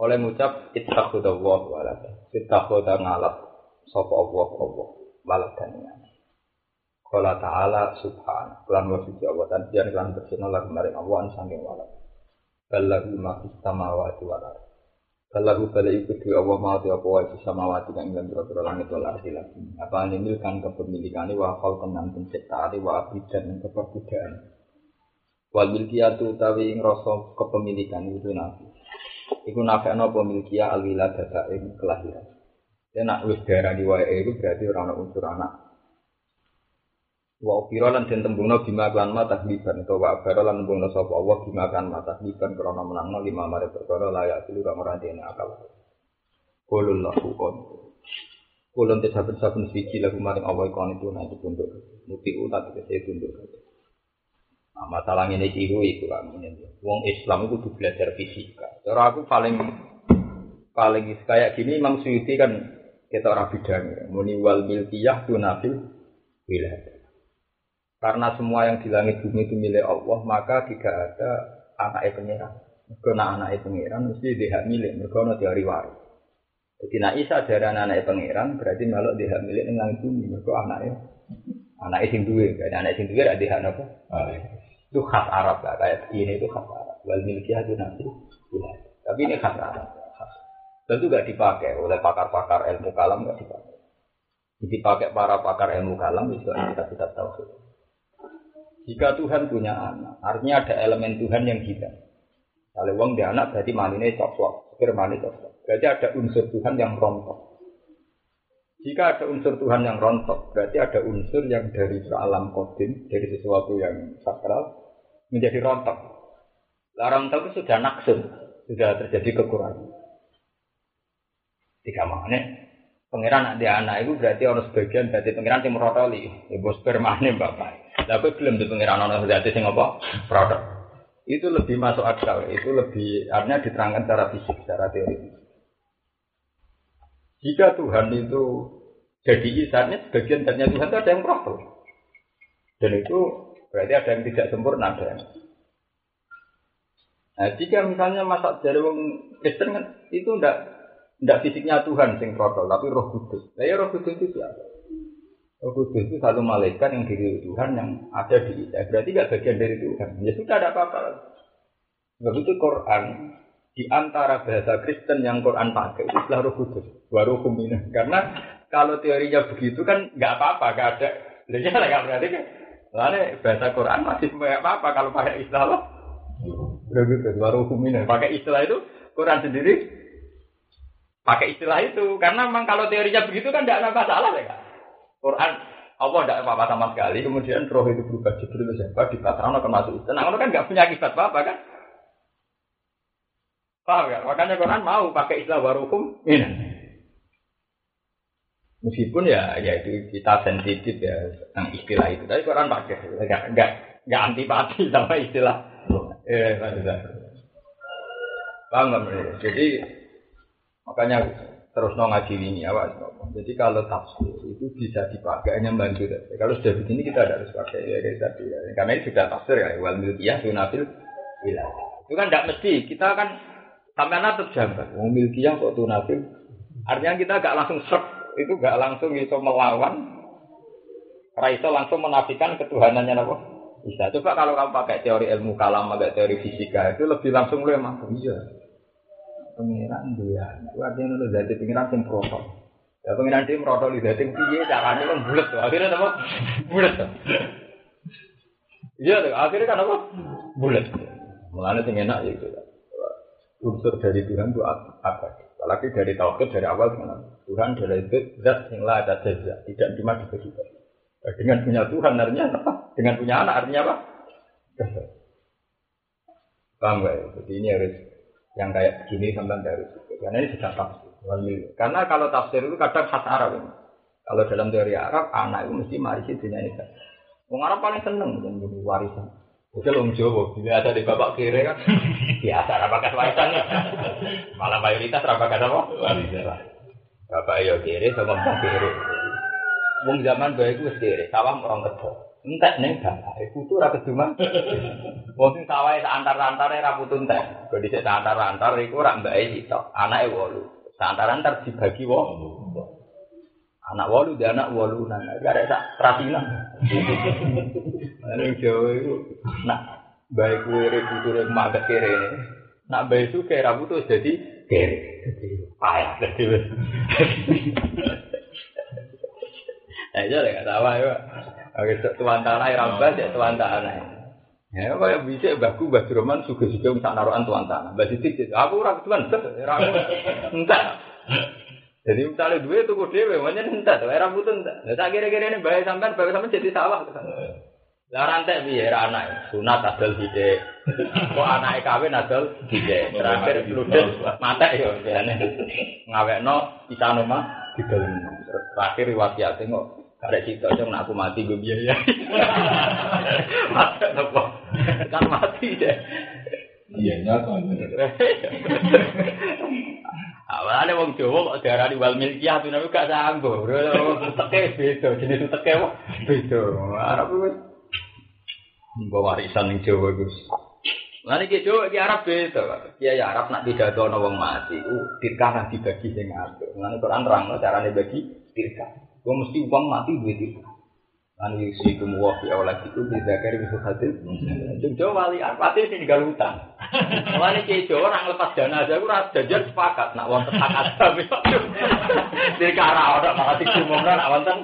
S1: Oleh ngucap ittakhudallah walad. Ittakhudha ngalap sapa Allah Allah waladannya. Kala ta'ala subhan Kelan wa suci Allah Dan biar kelan bersina lagi maring Allah Saking walat Balahu ma fis samawati wal ardh. Balahu bala iku dhewe Allah mau te apa wae fis samawati kang ing pira langit wal ardh lagi. Apa ini kan kepemilikane wa khalqan lan penciptaane wa abidan lan keperbudaan. Wal milkiyatu utawi ing rasa kepemilikan itu nabi. Iku nafekno apa milkiyah al wiladata ing kelahiran. Ya nak wis darah di wae itu berarti ora ana unsur anak. Wa upira lan den tembungno bima lan ma tahliban utawa wa abara lan tembungno sapa Allah bima kan ma tahliban krana menangno lima mare perkara layak kang ora dene akal. Qulul lahu kon. Kulun te saben-saben siji lagu maring Allah kon itu nanti tunduk. Muti utat kese tunduk. Nah, masalah ini iku iku ini. Wong Islam itu belajar fisika. Cara aku paling paling kayak gini Imam Suyuti kan kita orang bidang muni wal milkiyah tunafil wilayah. Karena semua yang di langit bumi itu milik Allah, maka tidak ada anaknya pengiran. Karena anaknya pengiran mesti dia milik, mereka ada waris. Jadi nak Isa dari anak pengiran berarti malah dia milik yang langit bumi, mereka anaknya anaknya sing duwe, anak sing duwe ada hak apa? Itu khas Arab lah, kayak ini itu khas Arab. Wal milkiyah itu nanti. Tapi ini khas Arab. Tentu gak dipakai oleh pakar-pakar ilmu kalam gak dipakai. Dipakai para pakar ilmu kalam itu kita kita tahu. Jika Tuhan punya anak, artinya ada elemen Tuhan yang hilang. Kalau uang dia anak berarti manine cocok, pikir mani cocok. Berarti ada unsur Tuhan yang rontok. Jika ada unsur Tuhan yang rontok, berarti ada unsur yang dari alam kodim, dari sesuatu yang sakral, menjadi rontok. Larang itu sudah naksun, sudah terjadi kekurangan. Tiga mana? Pangeran ada anak itu berarti orang sebagian berarti pangeran yang merotoli, ibu spermane bapak. Tapi belum di pengiran ono zat sing apa? Produk. Itu lebih masuk akal, itu lebih artinya diterangkan secara fisik, secara teori. Jika Tuhan itu jadi isarnya sebagian zatnya Tuhan itu ada yang produk. Dan itu berarti ada yang tidak sempurna ada yang. Nah, jika misalnya masa dari wong Kristen kan itu ndak ndak fisiknya Tuhan sing produk, tapi Roh Kudus. Nah, ya Roh Kudus itu siapa? Roh Kudus itu satu malaikat yang diri Tuhan yang ada di kita. Berarti gak bagian dari Tuhan. Ya sudah ada apa-apa. Sebab itu Quran di antara bahasa Kristen yang Quran pakai itu adalah Roh Kudus, baru kumina. Karena kalau teorinya begitu kan nggak apa-apa, nggak ada. Jadi nggak berarti kan. Lalu bahasa Quran masih nggak apa-apa kalau pakai istilah apa? Roh Kudus, baru kumina. Pakai istilah itu Quran sendiri pakai istilah itu karena memang kalau teorinya begitu kan tidak ada masalah ya kan? Quran Allah tidak apa-apa sama sekali, kemudian roh itu berubah Jibril itu siapa di akan masuk itu. Nah, kan nggak punya akibat apa-apa kan? Paham ya? Makanya Quran mau pakai istilah warukum ini. Meskipun ya, ya itu kita sensitif ya tentang istilah itu, tapi Quran pakai, nggak nggak nggak antipati sama istilah. Eh, paham nggak? Jadi makanya terus no ngaji ini ya Jadi kalau tafsir itu bisa dipakai hanya bantu saja. Kalau sudah begini kita harus pakai ya tadi ya. Karena ini sudah tafsir ya wal milkiyah sunafil wilayah. Itu kan tidak mesti kita kan sampai anak terjambat. Wong milkiyah kok tunafil. Artinya kita gak langsung serp itu gak langsung itu melawan. Raiso langsung menafikan ketuhanannya apa? Bisa. Coba kalau kamu pakai teori ilmu kalam, pakai teori fisika itu lebih langsung lu emang iya pengiran dia. Itu artinya itu jadi pengiran sing proto. Ya pengiran dia proto di jadi piye caranya kan bulat tuh. Akhirnya apa? Bulat tuh. Iya tuh. Akhirnya kan apa? Bulat. Mulanya sing enak ya itu. Unsur dari Tuhan itu apa? Apalagi dari tauhid dari awal dengan Tuhan dari itu zat yang lah ada jaza tidak cuma dibagi Dengan punya Tuhan artinya apa? Dengan punya anak artinya apa? Paham gak ya? Jadi ini harus yang kayak begini sampai dari situ. Karena ini sudah tafsir. Karena kalau tafsir itu kadang khas Arab ini. Kalau dalam teori Arab, anak itu mesti mari sih dunia ini. Wong Arab paling seneng dengan jadi warisan. Oke long Jawa, ada di bapak kiri kan biasa rapakan warisan. Malah mayoritas rapakan apa? Warisan. Bapak yo kiri sama bapak kiri. Wong zaman baik itu kiri, sawah orang kedua. Entek ning bapak putu ora keduman wong sing sawahe antar-antare ra putu entek. Kok dhisik antar-antar iku ora mbake sitok anake 8 antar-antar dibagi wong. Anak 8 dia anak 8 nang gak sak trasinan ning Jawa iku nak baik kuwi putu rek magat kere. Nak bayi suka rambut tuh jadi kere. Payah jadi. Eh, jadi nggak tahu ya. Oke, tuan tanah rambut ya tuan tanah. Ya, kaya bisa baku Mbah Roman suga-suga sak narukan tuan tanah. Mbah Sidik, aku ora ketuan, ora aku. Entah. Jadi misalnya duit tuh dhewe, wae entek, wae rambut entek. Lah tak kira-kira ini bae sampean, bae sampean jadi sawah. Lah rantek piye ra anak sunat adol sithik. Kok anake kawin adol sithik. Terakhir ludes mate yo jane. Ngawekno pisan omah didol. Terakhir riwayat kok ada cita cong aku mati gue biaya. mati apa? Kan mati deh.
S2: Iya nyata.
S1: Awalnya wong Jawa kok diarani wal milkiyah tuh nabi gak sanggup. Teke beda, jenis teke wah beda. Arab wis Mbak warisan yang Jawa Gus. Nanti ke Jawa di Arab beda. Kiai Arab nak tidak tahu wong mati, uh, tirkah nanti bagi sing ngatur. Nanti Quran terang carane bagi tirkah. Gue mesti uang mati duit tirkah. Nanti si kemuah di awal itu bisa kari bisa hasil. Jum Jawa wali Arab ini tinggal hutang. Kiai Jawa orang lepas dana aja, gue rasa jajan sepakat. Nak wonten hak ada, jadi kara orang malah tiga umumnya nak wonten.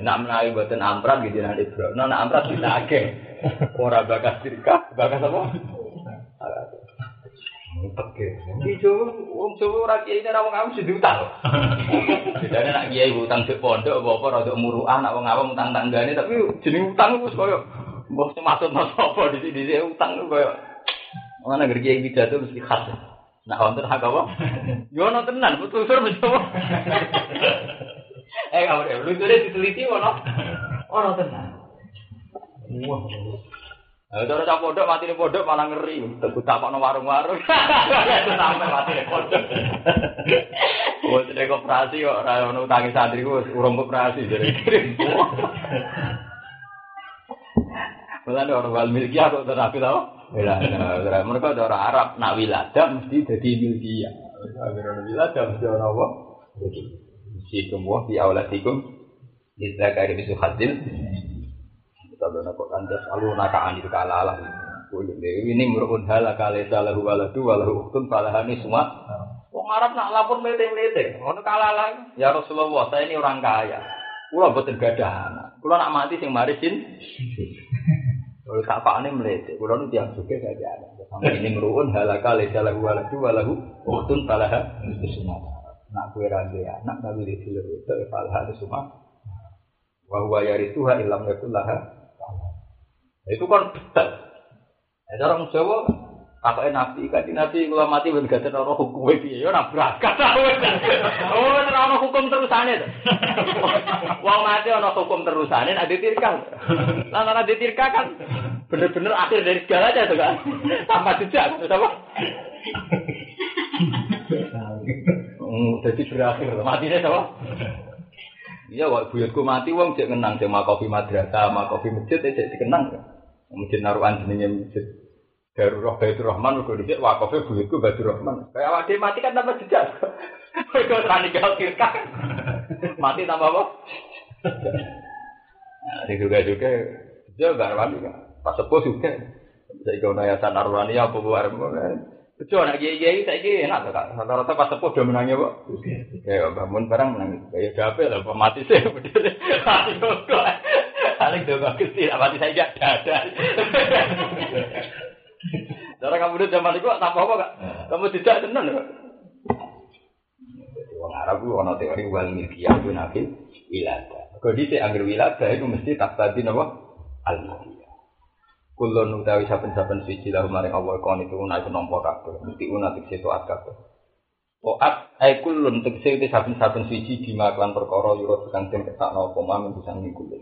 S1: Nak menawi buatan amprat gitu nak amprat kita ake. Orang bakas dirika, bakas apa? Oke. Di Jawa, wong Jawa ora kiai ini rawang awam sing diutang. Bedane nak kiai utang di pondok apa apa rada muruah nak wong awam utang tanggane tapi jeneng utang wis koyo mbok sematut sapa di sini utang koyo Mana ngerti kiai pidato mesti khas. Nah, wonten hak apa? Yo ono tenan, betul sur mencoba. Eh, kamu deh, lu tuh diteliti ono. Ono tenan. Wah. Cara cak pondok mati nih pondok malah ngeri. Teguh tapak no warung-warung. Itu sampai mati nih pondok. Wah, jadi koperasi kok. Raya ono utangi santri gue urung koperasi jadi. Mulane orang wal milkiyah kok terapi tau? Wilada. Mereka ada orang Arab nak wilada mesti jadi milkiyah. Agar orang wilada mesti orang apa? Mesti kemuah di awalatikum. Kita kaya bisu hadil. Benar kok kandas alu nakaan itu kalah lah. Ini merupakan hal kali salah waladu walahu uktun falahani semua. Wong Arab nak lapor meleteng-leteng. Ono kalah lah. Ya Rasulullah, saya ini orang kaya. Kulo boten gadah anak. Nak mati sing marisin. Kalau tak ini melihat, kalau nu suka saja ada. Ini meruun halaka lesa lahu walahu walahu itu semua. Nak kue anak nabi di sini itu itu semua. Wahwa yari tuha ilam yakul laha. Itu kan betul. Ya orang Jawa apa nabi kan nabi kalau mati ben gak ada roh hukum. Itu ya nabrak kata oh ada hukum terusannya wong mati ada hukum terusannya ada tirka lah ada tirka kan bener-bener akhir dari segalanya tuh kan tanpa jejak apa? Hmm, jadi berakhir. Matinya apa? Iya, wak buyutku mati, wong cek kenang, cek makofi madrasah, makofi masjid, cek dikenang. Masjid naruhan jenenge masjid. Darurat Baitur Rahman mergo dhisik wakofe buyutku Baitur Rahman. Kayak awak dhewe mati kan tambah jejak. Mergo ora ninggal kirka. Mati tambah apa? Nah, juga-juga dia garwan juga. Pas sepuh juga. Saya kau nanya yayasan Arwani apa buat Betul, anak kiai kiai saya kira enak kak. Rata-rata pas sepuh udah menangnya kok. Ya bangun barang menang. Kayak gape lah, mati sih. Mati kok. Paling dong kecil, mati saya ada. Cara kamu udah zaman itu tanpa apa kak? Kamu tidak tenang kak? Wong Arab itu ono teori wal milkiyah itu nabi wilada. Kalau di angger wilada itu mesti tak tadi nopo al milkiyah. Kulon utawi saben-saben suci lahu maring Allah kon itu naik nompo kabeh. Mesti una tekse taat kabeh. Taat ai kulun itu saben-saben suci di maklan perkara yura kang den ketakno apa mamin bisa ngikuti.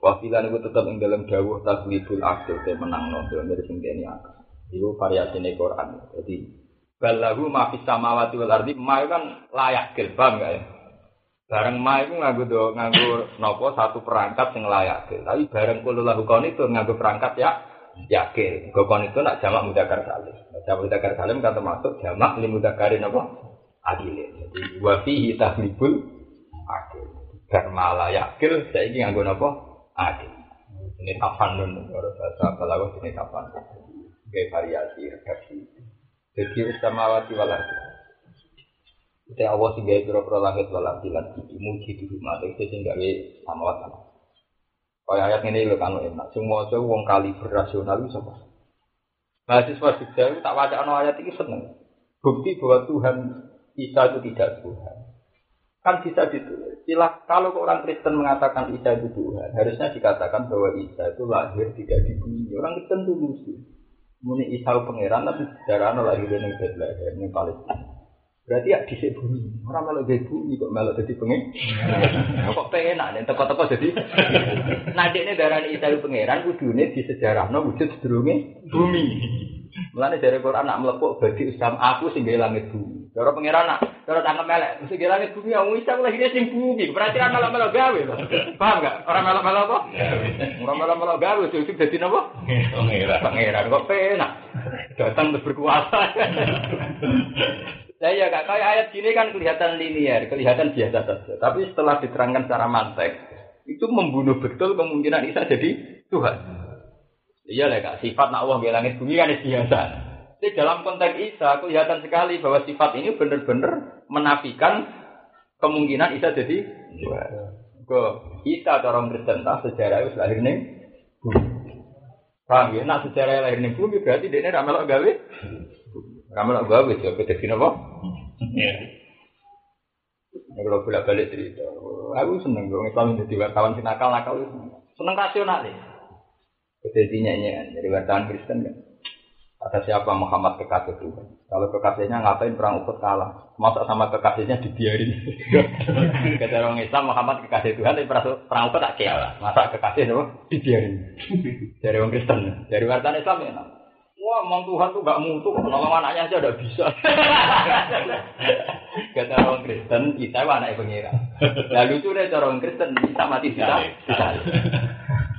S1: Wakilan itu tetap ing dalam dawuh takliful akil te menang no dari kene akal. Itu variasi Quran. Jadi balahu ma fis samawati wal ardi ma kan layak kil paham ya? Bareng ma itu nganggo do nopo satu perangkat sing layak kil. Tapi bareng kulo lahu kon itu nganggo perangkat ya yakil. Gokon itu nak jamak mudakar salim. Jamak mudakar salim kan termasuk jamak limudakarin apa? Adilin. Jadi wa fihi tahlibul akil. Karena layak kil saya ingin nganggo nopo adil. Ini tapan nun, kalau bahasa kalau ini tapan. Kayak variasi redaksi. Jadi samawati wal ardi. Kita Allah sing gawe pira-pira langit wal ardi lan bumi muji di rumah iki sing gawe samawat lan. Kaya ayat ini lho kan enak. Semua itu wong kali berasional itu sapa? Mahasiswa Jogja tak baca ayat ini seneng. Bukti bahwa Tuhan Isa itu tidak Tuhan. Kan bisa ditulis. Silah, kalau orang Kristen mengatakan Isa itu Tuhan, harusnya dikatakan bahwa Isa itu lahir tidak di bumi. Orang Kristen itu lucu. Muni Isa itu pangeran tapi sejarah lahir di Bethlehem, di Palestina. Berarti ya di bumi. Orang malah di bumi kok malah jadi pengen. kok pengen nih teko-teko jadi. Nanti ini darah Isa itu pangeran, kudune di sejarah no wujud sedurunge bumi. Mulane dari Quran nak melepuk bagi Islam aku sing langit bumi. Cara pangeran nak, cara tangkap melek, mesti langit bumi aku bisa lahirnya sing bumi. Berarti kan melok melok gawe loh. Paham gak? Orang melok melok apa? Orang melok melok gawe itu jadi apa? Pangeran. Pangeran kok penak. Datang untuk berkuasa. Nah ya kak, kayak ayat gini kan kelihatan linear, kelihatan biasa saja. Tapi setelah diterangkan secara mantek, itu membunuh betul kemungkinan Isa jadi Tuhan. Iya lah kak, sifat nak Allah langit bumi kan biasa. Jadi dalam konteks Isa kelihatan sekali bahwa sifat ini benar-benar menafikan kemungkinan Isa jadi ke Isa orang Kristen sejarah itu lahir nih. Paham ya? Nak sejarah lahir nih bumi berarti dia ini ramelok gawe. Ramelok gawe jadi jadi apa? Iya. Kalau bolak balik cerita, aku seneng gue Islam jadi wartawan sinakal nakal seneng rasional ya. Jadi nyanyi dari wartawan Kristen kan. Kata siapa Muhammad kekasih Tuhan. Kalau kekasihnya ngapain perang Uhud kalah. Masa sama kekasihnya dibiarin. Kata orang Islam Muhammad kekasih Tuhan tapi perang Uhud tak kalah. Masa kekasih itu dibiarin. Dari orang Kristen. Dari wartawan Islam ya. Wah, emang Tuhan tuh gak mutu, nolong anaknya aja udah bisa. Kata orang Kristen, kita anaknya pengira. Lalu itu deh orang Kristen, bisa mati bisa. Bisa.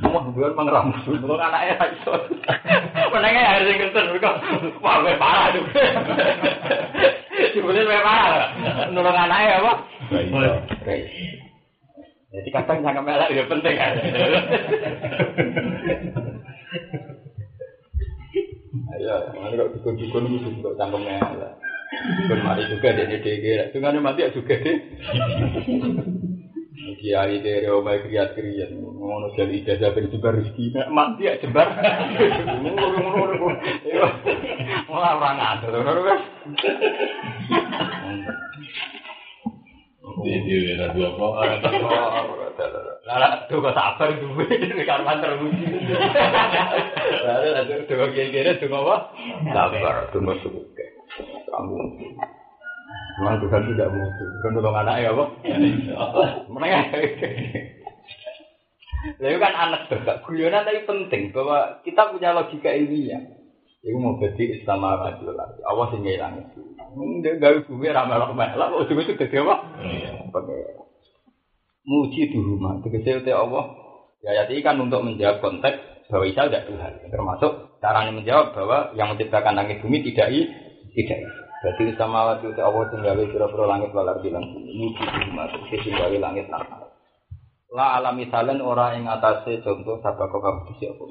S1: Gue emang ramus, gue anaknya ra iso. Menengnya harus yang Kristen, kok wah gue parah tuh. Sebenarnya gue parah, nolong anaknya apa? Jadi kadang jangan melak itu penting kan. Ayo, mana kok dukun-dukun itu juga cangkem melak. Dukun mari juga dia dia Dengan mati juga deh. Kiai dari omai kriat kriat, ngono jadi ijazah ben jebar rezeki, mati ya jebar. Malah orang ngatur, ngono kan?
S2: Jadi ada dua kok.
S1: Tuh kok sabar duwe karwan terpuji. Lah ada tuh kiai-kiai tuh apa? Sabar, tuh masuk. Kamu Memang Tuhan tidak mutu. Bukan tolong anak ya, apa? Menengah. Lalu kan anak juga. Guyonan tapi penting bahwa kita punya logika ilmiah. Iku mau jadi Islam apa Allah sih ngilang itu. Enggak gawe bumi ramal ramal. Ujung itu jadi apa? Pakai muji di rumah. Tegese te Allah. Ya ayat ini kan untuk menjawab konteks bahwa Isa tidak Tuhan. Termasuk caranya menjawab bahwa yang menciptakan langit bumi tidak i, tidak i. Berarti sama waktu itu Allah tinggali pura-pura langit walar bilang muji di rumah. Tinggali langit lan La alam misalan ora ing atase contoh sabako kamu siapa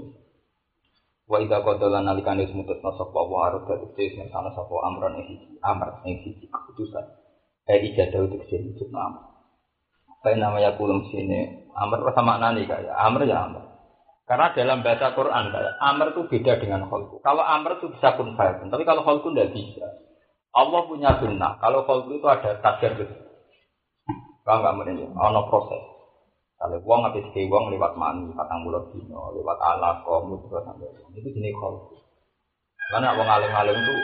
S1: Wa idza qadala nalikane semutut sapa wa arep dadi sing sana sapa amran siji amr ing siji keputusan. Eh ijadah untuk sing itu nama. Saya namanya kulum sini amr sama nani kayak amr ya amr. Karena dalam bahasa Quran kayak amr itu beda dengan kholku. Kalau amr itu bisa kun tapi kalau kholku tidak bisa. Allah punya sunnah. Kalau kholku itu ada takdir gitu. Kalau nggak mungkin, ono proses. Kalau uang habis ke uang lewat mani, patang bulan dino, lewat alat, komu, sampai itu jenis kholku. Karena uang alim-alim itu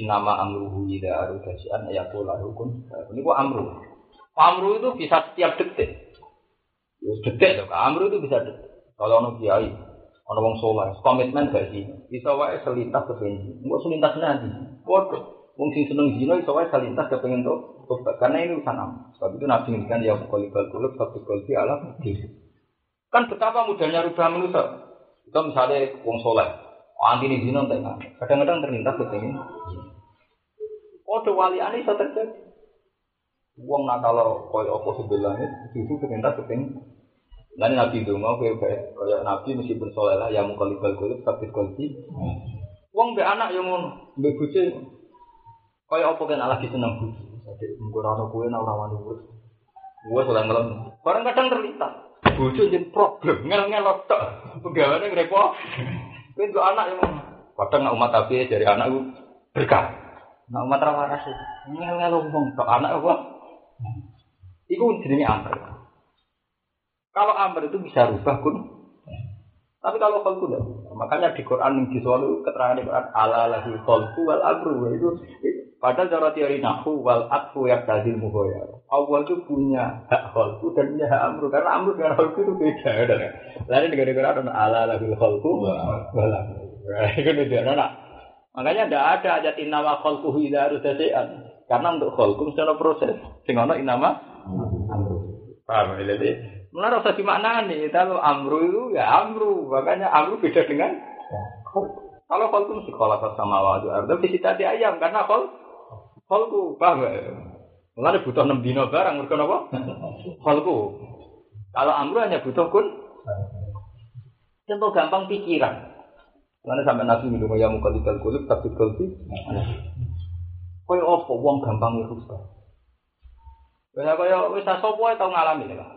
S1: innama amruhu ida arudasian ayakula hukum. Ini gua amru. Amru itu bisa setiap detik. Ya detik loh, amru itu bisa detik. Kalau ono kiai, ono soleh, komitmen gak sih? Bisa wae selintas ke bensin. Enggak selintas nanti. Waduh. Wong sing seneng zina iso wae salintas kepengen to tobat karena ini urusan am. Sebab itu Nabi ngendikan ya qalibal qulub satu qalbi ala Kan betapa mudahnya rubah manusia. Kita misalnya wong soleh, anti ini zina entek Kadang-kadang terlintas kepengen. Kode wali aneh iso terjadi. Wong nakal koyo apa sebelah itu terlintas kepengen. Lain Nabi mau kayak Nabi meskipun soleh lah yang mengkalibal qulub satu qalbi. Wong mbek anak yo ngono, mbek bojo. Kaya apa kan lagi seneng bojo. Sadek mungko ora ono kowe ora ora wani urus. Gua sudah ngelem. Barang kadang terlintas. Bojo jen problem, ngel-ngel tok. Pegawane ngrepo. Kowe untuk anak yo ngono. Kadang nak umat tapi dari anak itu berkah. Nak umat ra waras. Ngel-ngel wong tok anak apa? Iku jenenge amr. Kalau amr itu bisa rubah kun. Tapi kalau khalqu tidak. Makanya di Quran yang di selalu keterangan di Quran ala lahul khalqu wal amru itu padahal cara teori nahu wal atfu yang tadil muhoya. Allah itu punya hak khalqu dan punya hak amru karena amru dengan khalqu itu beda. Kan? Lalu negara-negara ada ala lahul khalqu wal amru. Itu beda. Nah, makanya tidak ada ayat inama khalqu idza harus Karena untuk mesti ada proses. Sing ana inama amru. Paham ya? Jadi Mulai rasa dimaknani, kalau amru itu ya amru, makanya amru beda dengan kalau kol itu mesti kalau sama wajah ardo bisa tadi ayam karena kol kolku paham gak? Mulai butuh enam dino barang, mereka apa? Kolku. Kalau amru hanya butuh kun, contoh gampang pikiran. Mana sampai nabi minum ya muka di kulub tapi kulti. Kau apa? Wong gampang itu. Kaya kaya wis sapa tau ngalami lah.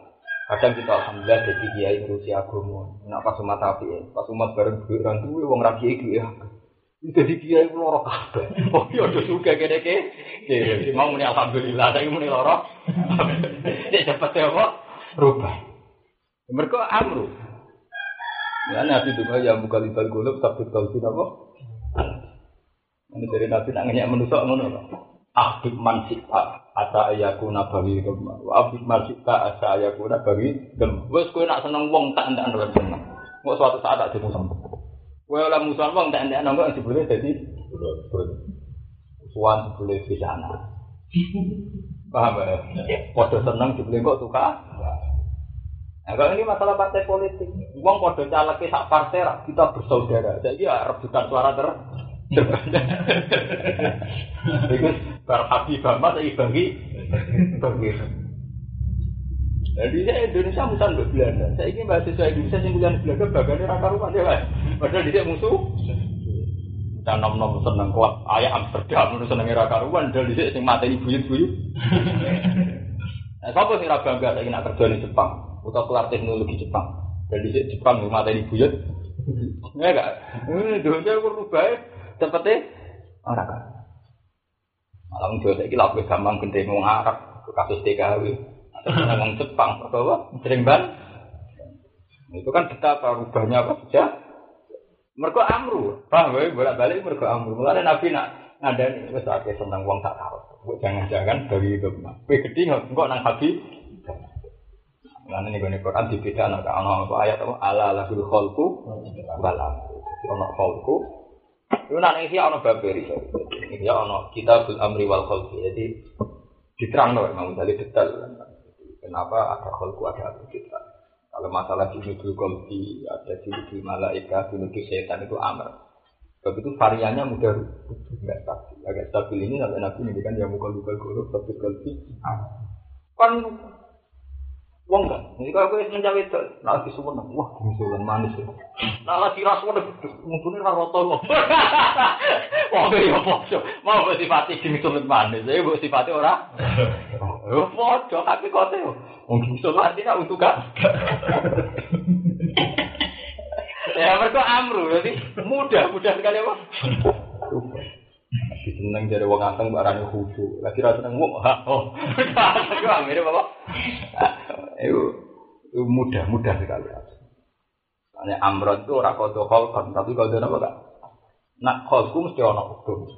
S1: Kadang kita alhamdulillah jadi kiai ngurusi agama. Nak pas umat api ya, pas umat bareng duit, wong rapi itu ya. Jadi kiai loro kabeh. Oh iya udah suka kene ke. Jadi mau muni alhamdulillah, tapi muni loro. Nek cepet ya apa? Rubah. Mereka amru. Ya nabi itu ya buka libal gulub tapi kalau tidak apa? Ini dari nabi nak manusia ngono Ahbib man sita asa ayakuna bagi gemma. Wa ahbib man sita asa ayakuna bagi gemma. Wes kowe nak seneng wong tak ndak seneng. Kok suatu saat tak dimusuh. Kowe ora musuh wong tak ndak ndak jebule dadi suwan boleh di sana. Paham ya? Podo seneng jebule kok suka. Nah, kalau ini masalah partai politik, uang podo caleg sak partai kita bersaudara. Jadi ya rebutan suara ter Itu bar Habib Ahmad saya bagi bagi. Jadi saya Indonesia musan ke Belanda. Saya ingin mahasiswa Indonesia yang kuliah di Belanda bagiannya raka rumah dia kan. Padahal dia musuh. Dan nom nom seneng kuat ayah Amsterdam nu seneng raka rumah. Dan dia sing mati buyut buyut. Nah, siapa sing raga bangga saya nak kerja di Jepang atau kelar teknologi Jepang. Dan dia Jepang mati buyut. Ya enggak? Eh, dunia berubah cepetnya orang. Malam juga saya kira lebih gampang gede mau ke kasus TKW ngomong Jepang apa sering ban. Itu kan betapa rubahnya apa saja. Mereka amru, paham ya? Bolak balik mereka amru. Mulai Nabi nak ngandani wes akeh tentang uang tak tahu. Jangan-jangan dari itu. Kue gede nggak nggak nang habi. Karena ini gue Quran di beda anak anak ayat apa ala lahul kholku balam. Ono kholku itu nanti sih ono baberi, ya ono kita bil amri wal khalqi. Jadi diterang loh, memang dari detail. Kenapa ada khalqu ada amri kita? Kalau masalah junudul kolbi, ada junudul malaika, junudul setan itu amr. Sebab itu variannya mudah nggak stabil. Agak stabil ini sampai nabi ini kan yang mukul mukul guru, tapi kolbi. Kan Wong kan, ini kalau gue mencawe itu, nah lagi semua wah misalnya manis ya. Nah lagi rasa udah mungkin rasa roto loh. Wah ya podo, mau gue sifati sulit manis, saya gue sifati orang. Oh podo, tapi kau tuh, mungkin sulit artinya untuk kan. Ya mereka amru, jadi mudah, mudah sekali apa? Seneng jadi wong anteng barangnya khusyuk. Lagi rasa seneng wong, oh, itu mirip apa? Itu, itu mudah, mudah sekali. Hanya amron itu orang kodoh kolkon, tapi kodoh apa enggak? Nak kolku mesti orang hukum.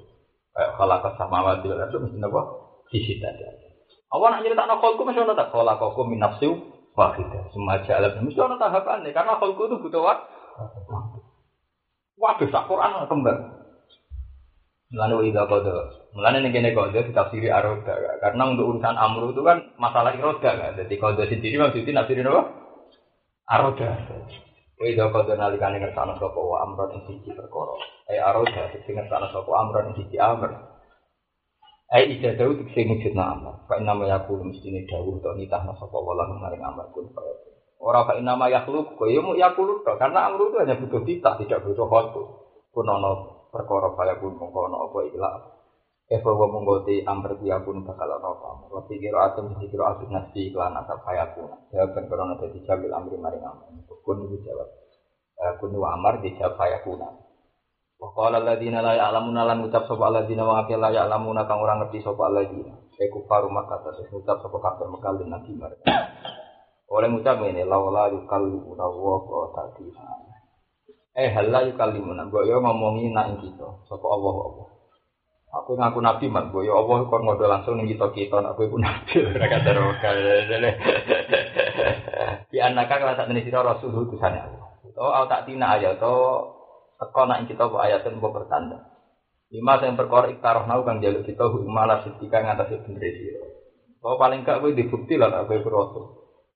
S1: Kayak kalau ke sama wajib itu mesti apa? Sisi tadi. Awak nak cerita nak kolku mesti orang tak kalau kolku minafsiu wahidah. Semua jalan mesti orang tahapan karena kolku itu butuh waktu. Waduh, sak Quran kembar. Lalu ida kode, mulanya nih gini kode ditafsiri aroda, karena untuk urusan amru itu kan masalah iroda kan, jadi kode sendiri maksudnya nafsirin apa? Aroda. Ida kode nalikane ngersana sopo wa amron yang siji perkoro. Eh aroda, sing ngersana sopo amron yang siji amr. Eh ida dawu sing wujud na amr. Pak nama yakulu mesti ini dawu atau nitah na sopo wala maring amr kun Orang pak nama yakulu, kok ya mau yakulu karena amru itu hanya butuh titah, tidak butuh khotu. Kunono perkara kaya pun mengkono apa ikhlas Eh bahwa menggoti amr dia pun bakal ana apa. Wa kira atum di kira atum nasi iklan asap kaya pun. Jawaban karena dadi jabil amri maring amr. Kun itu jawab. Eh, Kun wa amar dijawab kaya pun. Qala alladziina la ya'lamuna lan ucap sapa alladziina wa akil la ya'lamuna kang ora ngerti sapa alladziina. E kufaru Makkah terus ngucap sapa kafir Mekah lan nabi mereka. Oleh ngucap ini laula yukallimuna wa tadi. Eh halla yukallimuna. Mbok yo ngomongi nak kita sapa Allah Allah. Aku ngaku nabi mat, boy Allah kok ngodo langsung ning kita kita, aku iku nabi ora kata Di anaka kala tak tenis rasul utusane Allah. Oh, tak tina ayat to teko nak kita bu ayat mbok pertanda. Lima yang perkara iktaroh nau kang jaluk kita hu malah setika ngatasi bener sira. Oh paling gak kowe dibukti lah kowe rasul.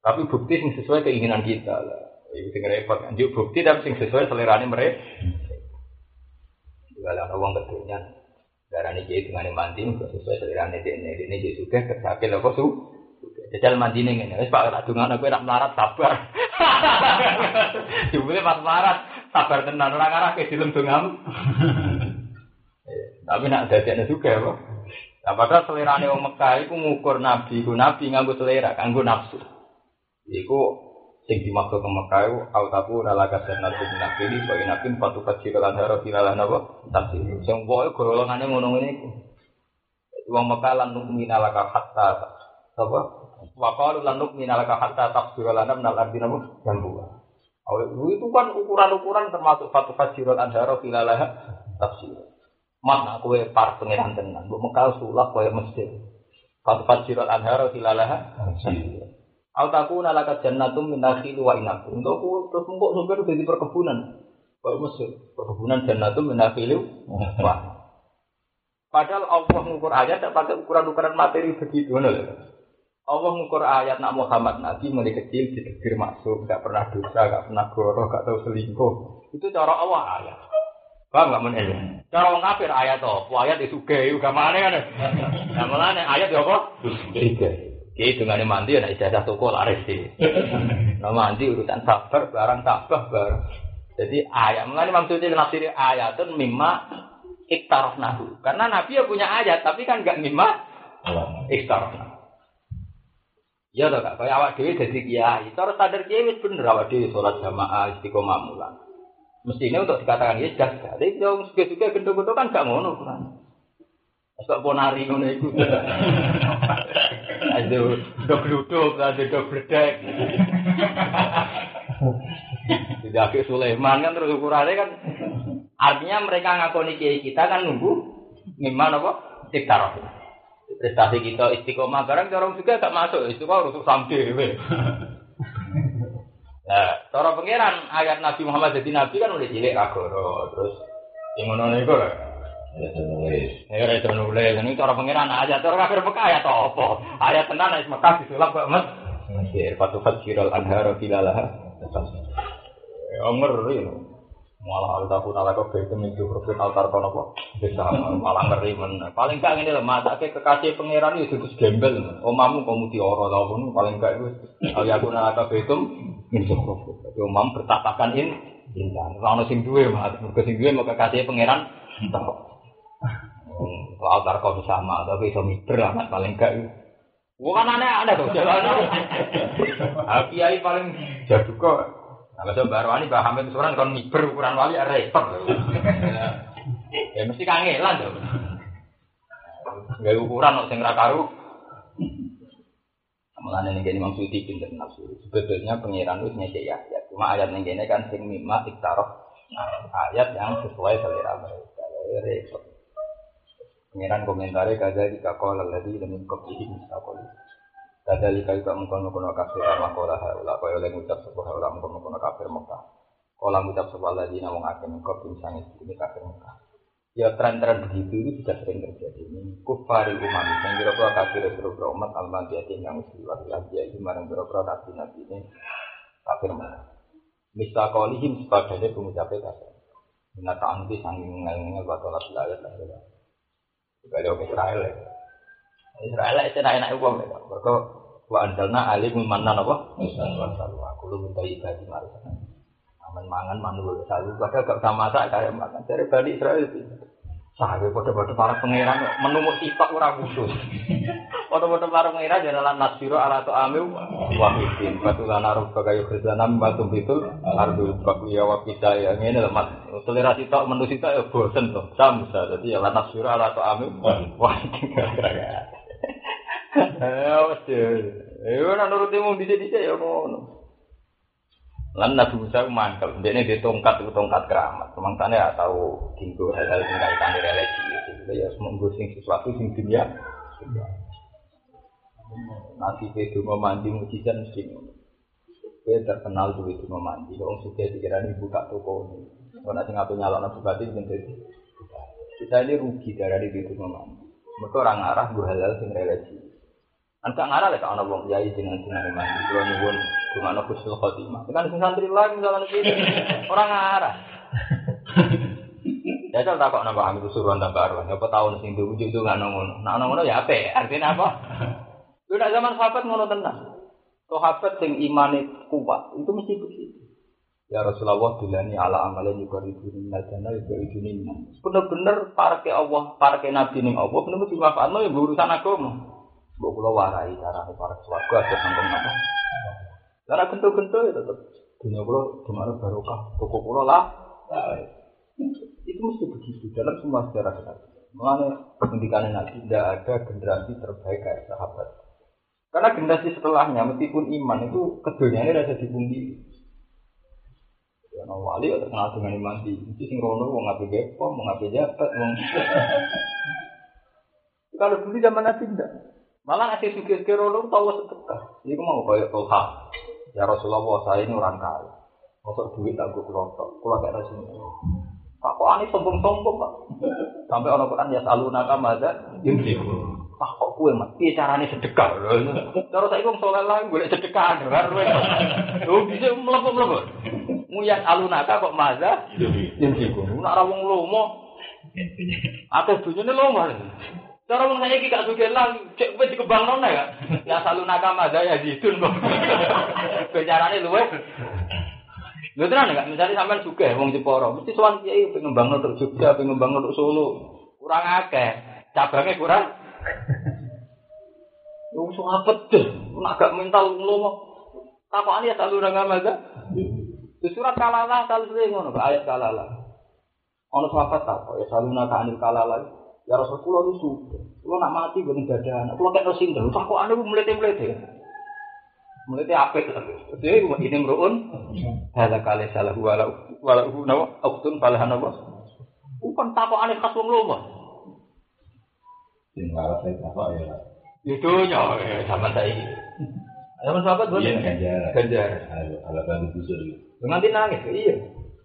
S1: Tapi bukti sing sesuai keinginan kita lah. Itu sing repot kan. bukti tapi sing sesuai selerane mereka. Kalau ada uang ketunya, Darah ini jadi dengan mandi, sesuai selera ini ini ini jadi suka kesakit loh su. Jajal mandi nih ini, wes pak tak dungan aku nak melarat sabar. Jumlah pas melarat sabar tenan orang arah ke film dungam. Tapi nak dadeknya juga ya, Nah, padahal selera nih orang Mekah itu ngukur nabi, ku nabi nganggu selera, nganggu nafsu. Iku sing dimaksud ke Mekah itu autaku nalaka senat bin nabi ini bagi nabi patu kecil lan haro filalah napa tafsir sing pokoke golongane ngono ngene iku wong Mekah lan nukmina laka hatta apa wa qalu lan nukmina laka hatta lana minal ardi jambu itu kan ukuran-ukuran termasuk fatu kecil lan haro filalah tafsir Mas nak kowe par pangeran tenan, mbok Mekah sulap koyo masjid. Fatu kecil lan haro filalah tafsir Al takuna laka jannatum min nakhil wa inab. Untuk terus mengkok sumber jadi perkebunan. Mesir, perkebunan jannatum min nakhil wa. Padahal Allah mengukur ayat tidak pakai ukuran-ukuran materi begitu. Allah mengukur ayat nak Muhammad Nabi mulai kecil ditegir masuk, nggak pernah dosa, nggak pernah goroh, nggak tahu selingkuh. Itu cara Allah ayat. Paham nggak menel? Cara orang kafir ayat apa? Ayat itu gay, juga mana kan? Nah mana ayat ya apa? Gay. Jadi dengan mandi ada ijazah toko laris sih. Nah mandi urusan sabar, barang tabah barang. Jadi ayat, mengenai maksudnya nafsir ayat itu mimma iktarof nahu. Karena Nabi ya punya ayat, tapi kan gak mimma iktarof Ya toh kak, kayak awak dewi jadi kiai. Cara sadar kiai itu bener awak dewi sholat jamaah istiqomah mulan. Mestinya untuk dikatakan ya jaga. Tapi yang suka-suka gendong-gendong kan gak ngono. Kok ponari ngono iku. Aduh, dok duduk, ada dok bledek. Tidak ke Sulaiman kan terus ukurannya kan artinya mereka ngakoni kiai kita kan nunggu gimana kok tiktar prestasi kita istiqomah barang orang juga gak masuk itu kok untuk sampai Nah, cara pangeran ayat Nabi Muhammad jadi nabi kan udah cilik kagoro terus yang ngono niku Ya nulis. Ya itu nulis. Ini cara pengiran aja. Cara kafir Mekah ayat apa? Ayat tenan ayat Mekah disulap kok Mas. Mesir patu fajiral anhara filalah. Ya ngeri lho. Malah al tahu nala kok itu minggu profit altar kono kok. Bisa malah ngeri men. Paling gak ngene lho matake kekasih pangeran itu terus gembel. Omamu kamu dioro ta pun paling gak itu. Al yakuna laka betum minggu profit. Omam bertatakan in intan. Ora ono sing duwe, Mas. Mergo sing mau kekasih pangeran. Entah Soal tarko sama, tapi bisa miber amat paling gak. Bukan aneh-aneh tuh jalan. Kiai paling jadu kok. Kalau nah, baru ini Mbak Hamid Suran kon miber ukuran wali ya repot. Ya mesti kangelan tuh. Gak ukuran kok sing ra karu. Ning kene Imam Suyuti pinter nafsu. Sebetulnya pangeran wis nyek ya. Cuma ayat ning kene kan sing mimma iktaroh. Ayat yang sesuai selera mereka. Ya, repot. Pengiran komentari kada di kakol lagi dan kopi misakol. Kada di kayu kamu kono kono kafir sama kola haula kaya oleh ngucap sebuah orang kono kono kafir Mekah. Kola ngucap sebuah lagi namun akan kopi misalnya ini kafir Mekah. Ya tren-tren begitu itu sudah sering terjadi. Ini kufari umat yang kira-kira kafir kira-kira umat al-madiyati yang usiwat lagi itu marang kira-kira nabi nabi ini kafir Mekah. Misakolihim sebagai pengucapnya kafir. Minata angki sanging ngelengnya batolah bilayat lah. Kalau Israel ya. Israel itu enak-enak uang ya. Mereka wa anzalna alim apa? Wasallu aku lu minta ibadah marisa. mangan manul sayu padahal gak usah masak kayak makan. Dari Bani Israel itu. Saya pada-pada para pangeran menumuk sitok ora khusus. Pada-pada para pangeran jalan nasbiro ala tu amil wahidin. Batu lana roh bagayo kerjaan batu bitul ardu baku ya wakita ya ini lemat. Selera sitok menu sitok ya bosen tuh. Samsa jadi ya nasbiro ala wahidin. Eh, Eh, ora nuruti mung dhisik-dhisik ya ngono. Lan Nabi Musa dia tongkat itu tongkat keramat. Kemangsane ya tahu tinggu hal-hal yang kaitan religi. Jadi ya semua sing sesuatu sing dunia. Nanti itu mau mandi mujizat mesti. Dia terkenal tuh itu mau mandi. Orang dikira ini buka toko ini. Kalau nanti ngapain nyalon nabi bati menjadi. Kita ini rugi dari itu mau mandi. Mereka orang arah gue halal sing religi. Angka ngarah lek ana wong kiai jenengan jenengan mandi. Kulo nyuwun gimana khusnul khotimah. Kan sing santri lain misalnya iki orang ngarah. Ya tak takok napa kami suruhan tak baru. Apa tahun sing diwujud itu nggak ngono. Nah ngono ya apa? Artinya apa? Lu nak zaman sahabat ngono tenang. Sahabat sing imane kuat itu mesti begitu. Ya Rasulullah bilani ala amalnya juga ribu minal jannah juga ribu Bener-bener parke Allah, parke Nabi ning Allah, bener-bener dimanfaatno ya urusan agama. Mbok kula warai carane para swarga aja sampun apa. Karena gento-gento ya tetep dunia kula gimana barokah, toko kula lah. Itu mesti begitu dalam semua sejarah kita. Mengenai pendidikan Nabi tidak ada generasi terbaik kayak sahabat. Karena generasi setelahnya meskipun iman itu keduniaannya rasa dipungkiri. Ya, wali ya terkenal dengan iman di mesti sing rono wong ngapain bepom, mau ngapain jabat, Kalau dulu zaman Nabi tidak. Malah ngasih pikir-pikir rono tahu sedekah. Ini mau kayak Tolha. Ya Rasulullah, saya ini orang kaya. Masuk duit tak gue kelotok. Kalau kayak rasanya. Tak kok aneh sombong-sombong pak. Sampai orang Quran ya selalu nakam aja. Tak kok kue mas. Iya caranya sedekah. Terus saya ngomong soal lain gue sedekah. Lu bisa melepuk-melepuk. Muyas alunaka kok maza. Yang sih gue. Nak rawong lomo. Atau dunia lomo. Cara wong saya gak suka lah, cek wis dikembang nona ya. Ya selalu nakama ada ya ditun kok. Kejarane luwe. Lho tenan enggak? Misalnya sampean suka wong Jepara, mesti sowan kiai pengen bangun untuk Jogja, pengen bangun untuk Solo. Kurang akeh, cabangnya kurang. Wong so apet deh, nak gak mental nglomo. Takokane ya selalu nakama ada. Di surat kalalah selalu ngono, ayat kalalah. Ono sahabat tak ya selalu nakama kalalah. Ya Rasul kula sudah. Kula nak mati gue dada anak. Kula kok anda melete melete. Melete apik. Jadi ini meruun. Hada kali salah walau walau nawa. Aktun palahan apa? Bukan tak kok aneh khas wong lomo.
S2: Sing larat saya apa ya?
S1: Itu nya zaman saya. Zaman sahabat gue.
S2: Iya ganjar.
S1: Ganjar.
S2: Ala kan busur.
S1: Nanti nangis. Iya.